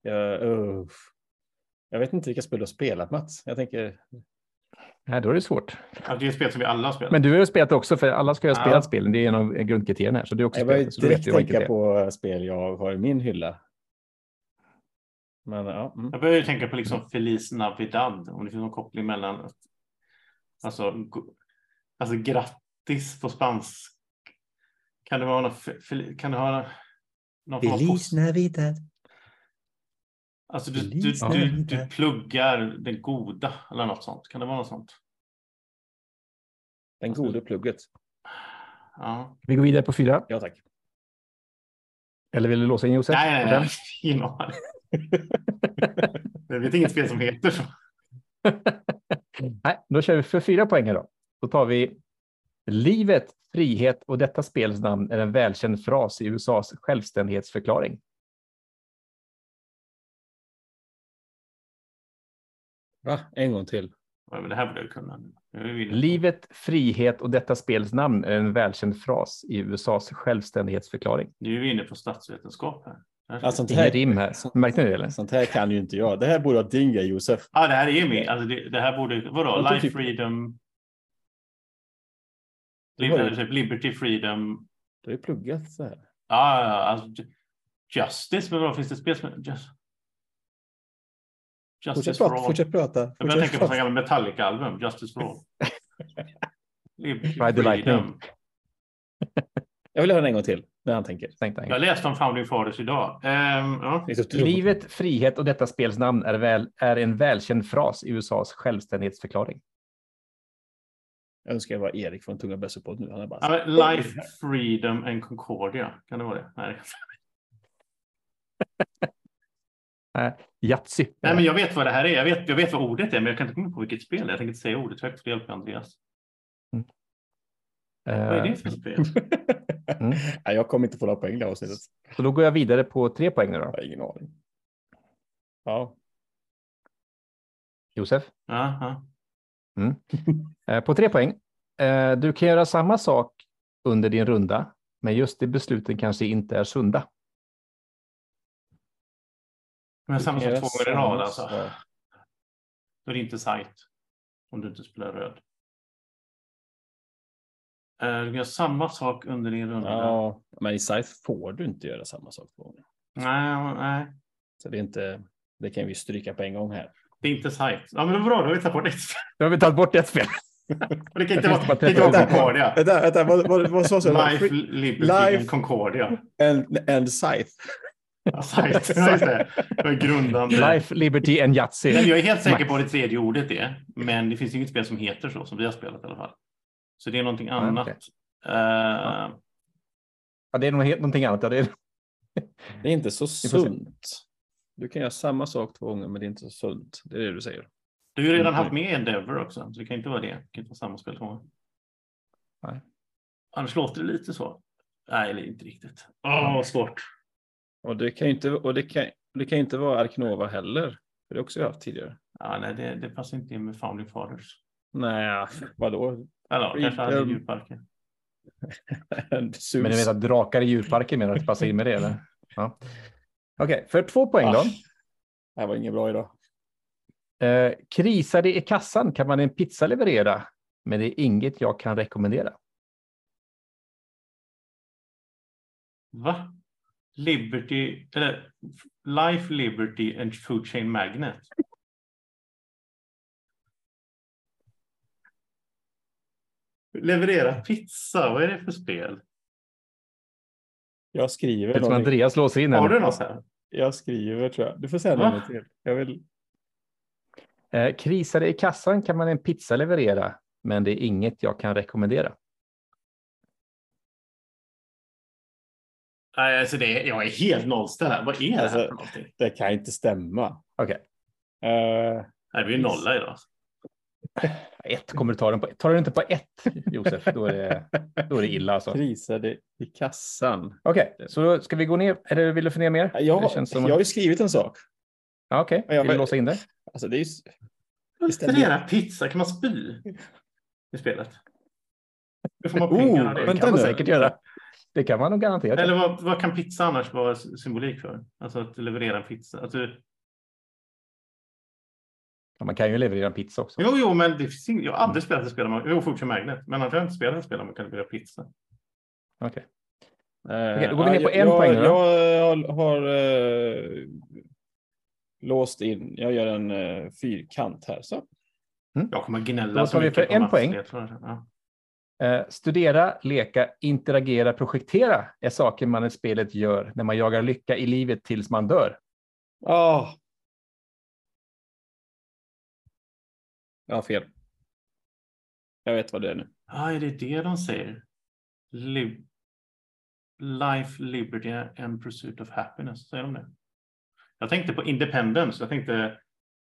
Jag, uff. jag vet inte vilka spel du har spelat Mats. Jag tänker, Nej, då är det svårt. Ja, det är ett spel som vi alla har spelat. Men du har ju spelat också, för alla ska ju ha Ja. spelat spelen. Det är en av grundkriterierna här. Så du har också jag spelat börjar direkt tänka på spel jag har i min hylla. Men ja, mm. Jag börjar ju tänka på liksom Feliz Navidad. Om det finns någon koppling mellan. Alltså, alltså grattis på spansk. Kan det vara någon, fel- kan det vara någon Feliz Navidad. Alltså du, du, du, du pluggar den goda eller något sånt. Kan det vara något sånt? Den gode plugget. Ja. Vi går vidare på fyra. Ja tack. Eller vill du låsa in Josef? Nej, nej, nej. Ingen aning. Jag vet inget spel som heter så. Nej, då kör vi för fyra poäng då. Då tar vi Livet, frihet och detta spels namn är en välkänd fras i USAs självständighetsförklaring. Va? En gång till. Ja, men det här borde jag kunna. Livet, frihet och detta spels namn är en välkänd fras i USAs självständighetsförklaring. Nu är vi inne på statsvetenskap här. Här- Alltså, sånt här, rim här. sånt, Märkte ni det eller? sånt här kan ju inte jag. Det här borde vara din grej Josef. Ja, det här är min. Alltså det, det här borde, vadå? Life, typ- freedom. Liberty, freedom. Du har ju pluggat så här. Ja, ja, ja, alltså, ju- justice, men vad finns det spel som just, Justice Fortsätt for prata. all. Fortsätt prata. Jag Fortsätt tänka på prata. sådana gamla Metallica-album, Justice for all. Liberty, Ride the lightning. Jag vill höra den en gång till när han tänker. Tänkte Jag han. läste om Founding Fathers idag. Ehm, ja. Livet, frihet och detta spels namn är, väl, är en välkänd fras i USAs självständighetsförklaring. Jag önskar jag var Erik från Tunga Bössepodd nu. Han är bara... Life, freedom and Concordia. Kan det vara det? Nej, Yatzy. Nej men jag vet vad det här är. Jag vet, jag vet vad ordet är, men jag kan inte komma på vilket spel. Jag tänker inte säga ordet högt för hjälp Andreas. Vad är Eh, det för spel? Mm. Nej, jag kommer inte få några poäng det avsnittet. Så då går jag vidare på tre poäng nu då. Jag har ingen aning. Ja. Josef? Ja, ja. Eh, På tre poäng. Eh, Du kan göra samma sak under din runda, men just det besluten kanske inte är sunda. Men samma sak två gånger i rad alltså. Ja. Då är det inte sajt. Om du inte spelar röd. Eh, Du göra samma sak under din runda. Ja, men i Scythe får du inte göra samma sak två gånger. Nej, nej, Så det är inte, det kan vi stryka på en gång här. det är inte sajt. Ja, men det bra, då har vi tagit bort ett. Då har vi tagit bort ett spel. Och Det kan inte vara, det kan vara Concordia. Vänta, vänta, vad, vad, vad sa du? Life, Liberty Life- and Concordia. And, and Scythe. Sajt. Ja, just det. Det var grundande. Life, Liberty and Yatzy. Men jag är helt säker på vad det tredje ordet är. Men det finns inget spel som heter så, som vi har spelat i alla fall. Så det är någonting annat. okej. Eh, Ja, det är nog helt någonting annat. Ja, det är... Det är inte så sunt. Du kan göra samma sak två gånger, men det är inte så sunt. Det är det du säger. Du har ju redan Mm. haft med Endeavor också, så det kan inte vara det. Det kan inte vara samma spel två gånger. Nej. Annars låter det lite så. Nej, eller inte riktigt. Åh, vad svårt. Och det kan ju inte, och det kan, det kan inte vara Arknova heller. För det har också jag haft tidigare. Ja, nej, det, det passar inte in med Founding Fathers. Nej, vadå? Eller ja, kanske hade djurparken. Men ni vet att drakar i djurparken menar att det passar in med det? Eller? Ja. Okej, för två poäng då. Ah, Det här var inget bra idag. Eh, krisar det i kassan kan man en pizza leverera, men det är inget jag kan rekommendera. Va? Liberty, eller Life, Liberty and Food Chain Magnet. Leverera pizza, vad är det för spel? Jag skriver Det som. Andreas låser in Har du något här? Jag skriver tror jag. Du får säga Va? något till. Jag vill... Eh, krisar det i kassan kan man en pizza leverera, men det är inget jag kan rekommendera. Alltså det, jag är helt nollställd här. Vad är det här Alltså- för någonting? Det kan inte stämma. Okej, Uh, Nej, det blir nolla idag. ett kommer du ta den på. Tar du inte på ett, Josef, då är det, då är det illa alltså. prisade i kassan. Okej, så då ska vi gå ner? Eller vill du få ner mer? Jag, det känns som... jag har ju skrivit en sak. ja, Okej, jag- vill du låsa in det? Alltså det är ju... Leverera pizza, kan man spy i spelet? Hur får man Oh, pengar av Det det? vänta kan man nu. säkert göra. Det kan man nog garanterat. Eller vad, vad kan pizza annars vara symbolik för? Alltså att leverera en pizza. Att du, Ja, Man kan ju leverera en pizza också. jo, jo, men det finns ing- jag har aldrig spelat ett spel där man... Jo, Fortune Magnet. Men annars har jag inte spelat ett spel där man kan leverera pizza. Okej. Eh, Okej, då går vi ner på jag- en jag, poäng då. Jag har, har eh, låst in. Jag gör en uh, fyrkant här. Så. Jag kommer gnälla Då så tar vi för en poäng. Ja. Eh, studera, leka, interagera, projektera är saker man i spelet gör när man jagar lycka i livet tills man dör. Ah. Jag har fel. Jag vet vad det är nu. Ah, är det det de säger? Liv... Life, liberty and pursuit of happiness. Säger de det? Jag tänkte på independence. Jag tänkte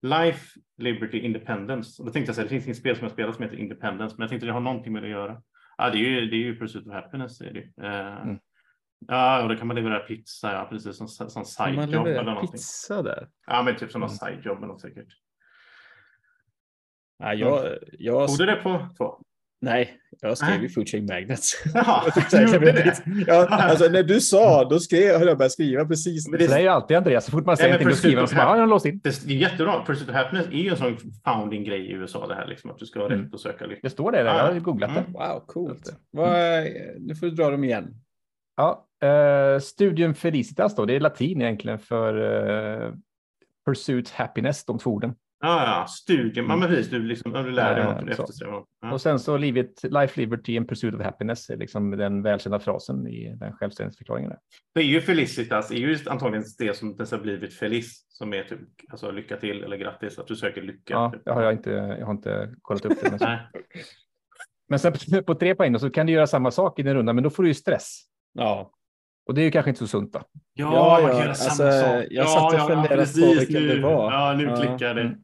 life, liberty, independence. Och då tänkte jag så här, det finns inget spel som jag spelar som heter independence, men jag tänkte det har någonting med det att göra. Ja, det är ju, det är ju pursuit of happiness. Är det. Eh, Mm. Ja, och då kan man leverera pizza, ja, precis som, som sidejobb eller någonting. pizza där? Ja, men typ som Mm. sidejobb eller något säkert. Nej, jag, jag, Stod det på två? Nej, jag skrev ju Food Chain Magnets. Jaha, gjorde det? ja, alltså, när du sa, då skrev, höll jag började skriva precis. Men Det är ju alltid Andreas, så fort man säger men någonting då skriver pursuit så bara, ja, har låst in. Det det är jättebra. Pursuit of happiness är ju en sån founding grej i USA det här liksom att du ska ha rätt Mm. att söka lycka. Det står det, där. jag har googlat Mm. det. Wow, coolt. Vad, nu får du dra dem igen. Ja, eh, Studium Felicitas då, det är latin egentligen för eh, Pursuit Happiness, de två orden. Ja, ja, studium. Ja, men precis. Du, liksom, ja, du lär dig Ja, något du eftersträvar. Ja. Och sen så livet, Life, Liberty and Pursuit of Happiness är liksom den välkända frasen i den självständighetsförklaringen. där. Det är ju Felicitas, är ju antagligen det som dess har blivit feliz, som är typ alltså, lycka till eller grattis, att du söker lycka. Ja, typ. det har jag inte, jag har inte kollat upp det. Men, men sen på, på tre poäng så kan du göra samma sak i din runda, men då får du ju stress. Ja, Och det är ju kanske inte så sunt då. Ja, Ja, man kan ja, göra alltså, samma sak. jag satt och funderade på precis, vilken nu, det var. Ja, nu Ja, klickar det. mm.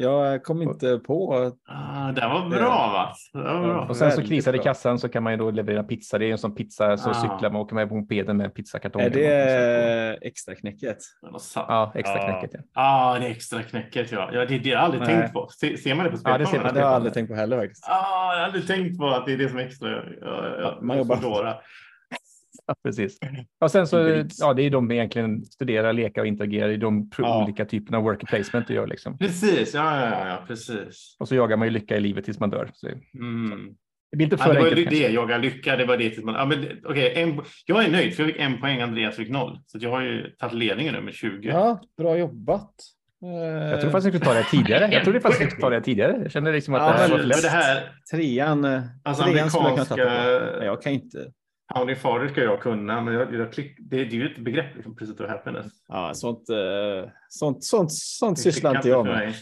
Jag kom inte på. Ah, det var bra va? Det var bra. Och sen så krisar det i kassan så kan man ju då leverera pizza. Det är en sån pizza så Ah. cyklar man åker med på mopeden med pizzakartonger. Är det extra knäcket? Ja, extra knäcket. Ja. Ja, det är extra knäcket. Ja, ja det, det har jag aldrig Nej. tänkt på. Se, ser man det på Ja, det ser spelplanen? man. Det har jag aldrig tänkt på heller faktiskt. Ah, jag har aldrig tänkt på att det är det som är extra. Ja, ja, man jobbar. Ja, precis. Och sen så, ja, det är de egentligen studerar, leka och interagera. Det är de Ja. olika typerna av worker placement du gör liksom. Precis, ja, ja, ja, precis. Och så jagar man ju lycka i livet tills man dör. Så Mm. det blir inte Ja, för det var enkelt det, jaga lycka, det var det tills man... Ja, men, det- okej, en, jag är nöjd för jag fick en poäng, Andreas fick noll. Så att jag har ju tagit ledningen nu med 20. Ja, bra jobbat. Jag tror faktiskt jag skulle ta det här tidigare. Jag trodde faktiskt jag skulle ta det här tidigare. Jag kände liksom att Ja, det här var men lätt. det här, Trean, eh, Alltså, trean skulle jag kunna amerikanska- ta på. Men Jag kan inte. Howdy Father ska jag kunna, men jag, jag klick, det, det är ju ett begrepp, liksom, Pursuit of Happiness. Ja, sånt, eh, sånt, sånt, sånt Det sysslar inte jag med. mig.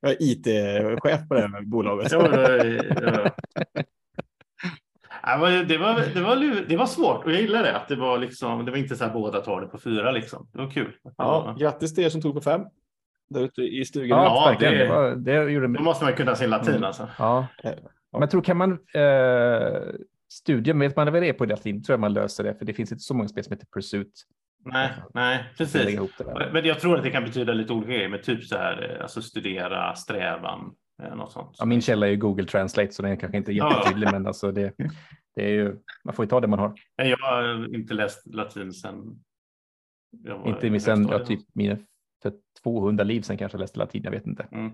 Jag är IT-chef på det här bolaget. Ja, det, ja. Ja, Det var, det, var, det var svårt och jag gillar det. Att det, var liksom, det var inte så här båda tar det på fyra. Liksom. Det var kul. Ja, grattis till er som tog på fem. Där ute i stugan. Ja, det- Det, var, det gjorde Då måste man kunna sin latin Mm. alltså. Ja. Men tror kan man eh, studier, vet man vad det är på latin, tror jag man löser det, för det finns inte så många spel som heter Pursuit. Nej, nej, precis. Men jag tror att det kan betyda lite olika grejer, med typ så här, eh, alltså studera, strävan, eh, något sånt. Ja, min källa är ju Google Translate, så den är kanske inte jättetydlig, men alltså det, det är ju, man får ju ta det man har. Jag har inte läst latin sen. jag var inte sen, ja, högstadiet. typ mina för 200 liv sen kanske jag läste latin, jag vet inte. Mm.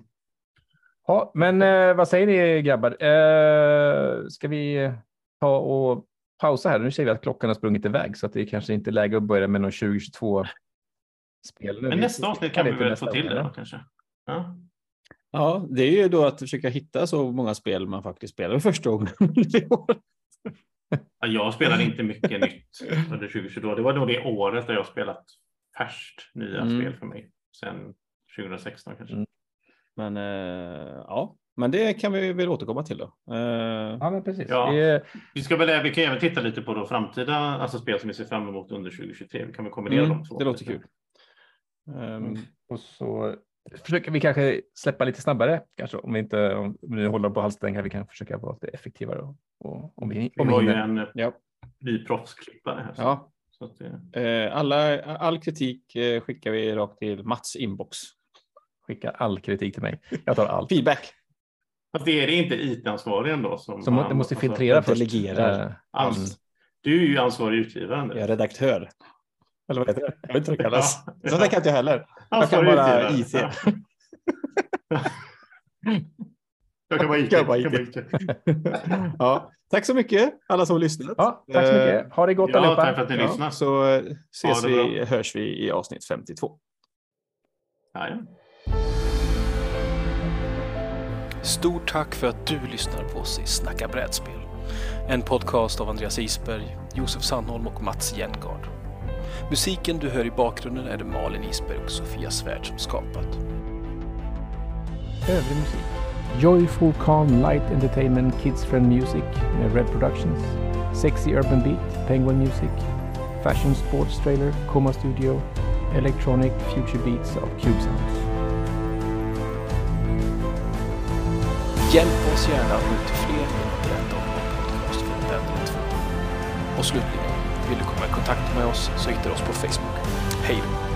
Ja, men eh, vad säger ni grabbar? Eh, ska vi ta och pausa här? Nu ser vi att klockan har sprungit iväg så att det kanske inte är läge att börja med någon 2022 spel. nu. Men nästa avsnitt kan vi väl få till det då kanske. Ja. Ja, det är ju då att försöka hitta så många spel man faktiskt spelar för första gången i år. Ja, Jag spelade inte mycket nytt under 2022. Det var nog det året där jag spelat färskt nya Mm. spel för mig. Sen 2016 kanske. Mm. Men eh, ja, men det kan vi väl återkomma till då. Eh, Ja, men precis. Ja. Det- Vi, ska väl, vi kan även titta lite på då framtida alltså spel som vi ser fram emot under 2023. Vi kan väl kombinera mm, de två. det låter kul. Mm. Och så försöker vi kanske släppa lite snabbare, kanske om vi inte om vi nu håller på halssträng här. Vi kan försöka vara lite effektivare och, och om vi, om vi har ju en ja, ny proffsklippare här. ja. Så att det, Eh, alla, all kritik eh, skickar vi rakt till Mats inbox. Skicka all kritik till mig. Jag tar allt. Feedback. Fast det är det inte IT-ansvarigen då som... Må, det måste filtrera jag först. delegerar. Eh, Ans- du är ju ansvarig utgivare. Jag är redaktör. Eller vad heter det? Jag vet inte vad det kallas. Ja. Sånt där kan inte jag heller. Jag kan Ansvarig bara utgivare. IT. Jag kan bara IT. Jag kan bara IT. Ja, tack så mycket alla som har lyssnat. Ja, tack så mycket. Ha det gott Ja, allihopa. tack för att ni Ja, lyssnar. så ses vi, hörs vi i avsnitt 52. Ja, ja. Stort tack för att du lyssnar på oss i Snacka brädspel. En podcast av Andreas Isberg, Josef Sandholm och Mats Jengard. Musiken du hör i bakgrunden är det Malin Isberg och Sofia Svärd som skapat. Övrig musik. Joyful Calm Light Entertainment Kids Friend Music med Red Productions. Sexy Urban Beat, Penguin Music. Fashion Sports Trailer, Coma Studio. Electronic Future Beats av Cube Sounds. Hjälp oss gärna att nå ut till fler genom att berätta om vår podcast för en vän eller två. Och slutligen, vill du komma i kontakt med oss så hittar du oss på Facebook. Hej då!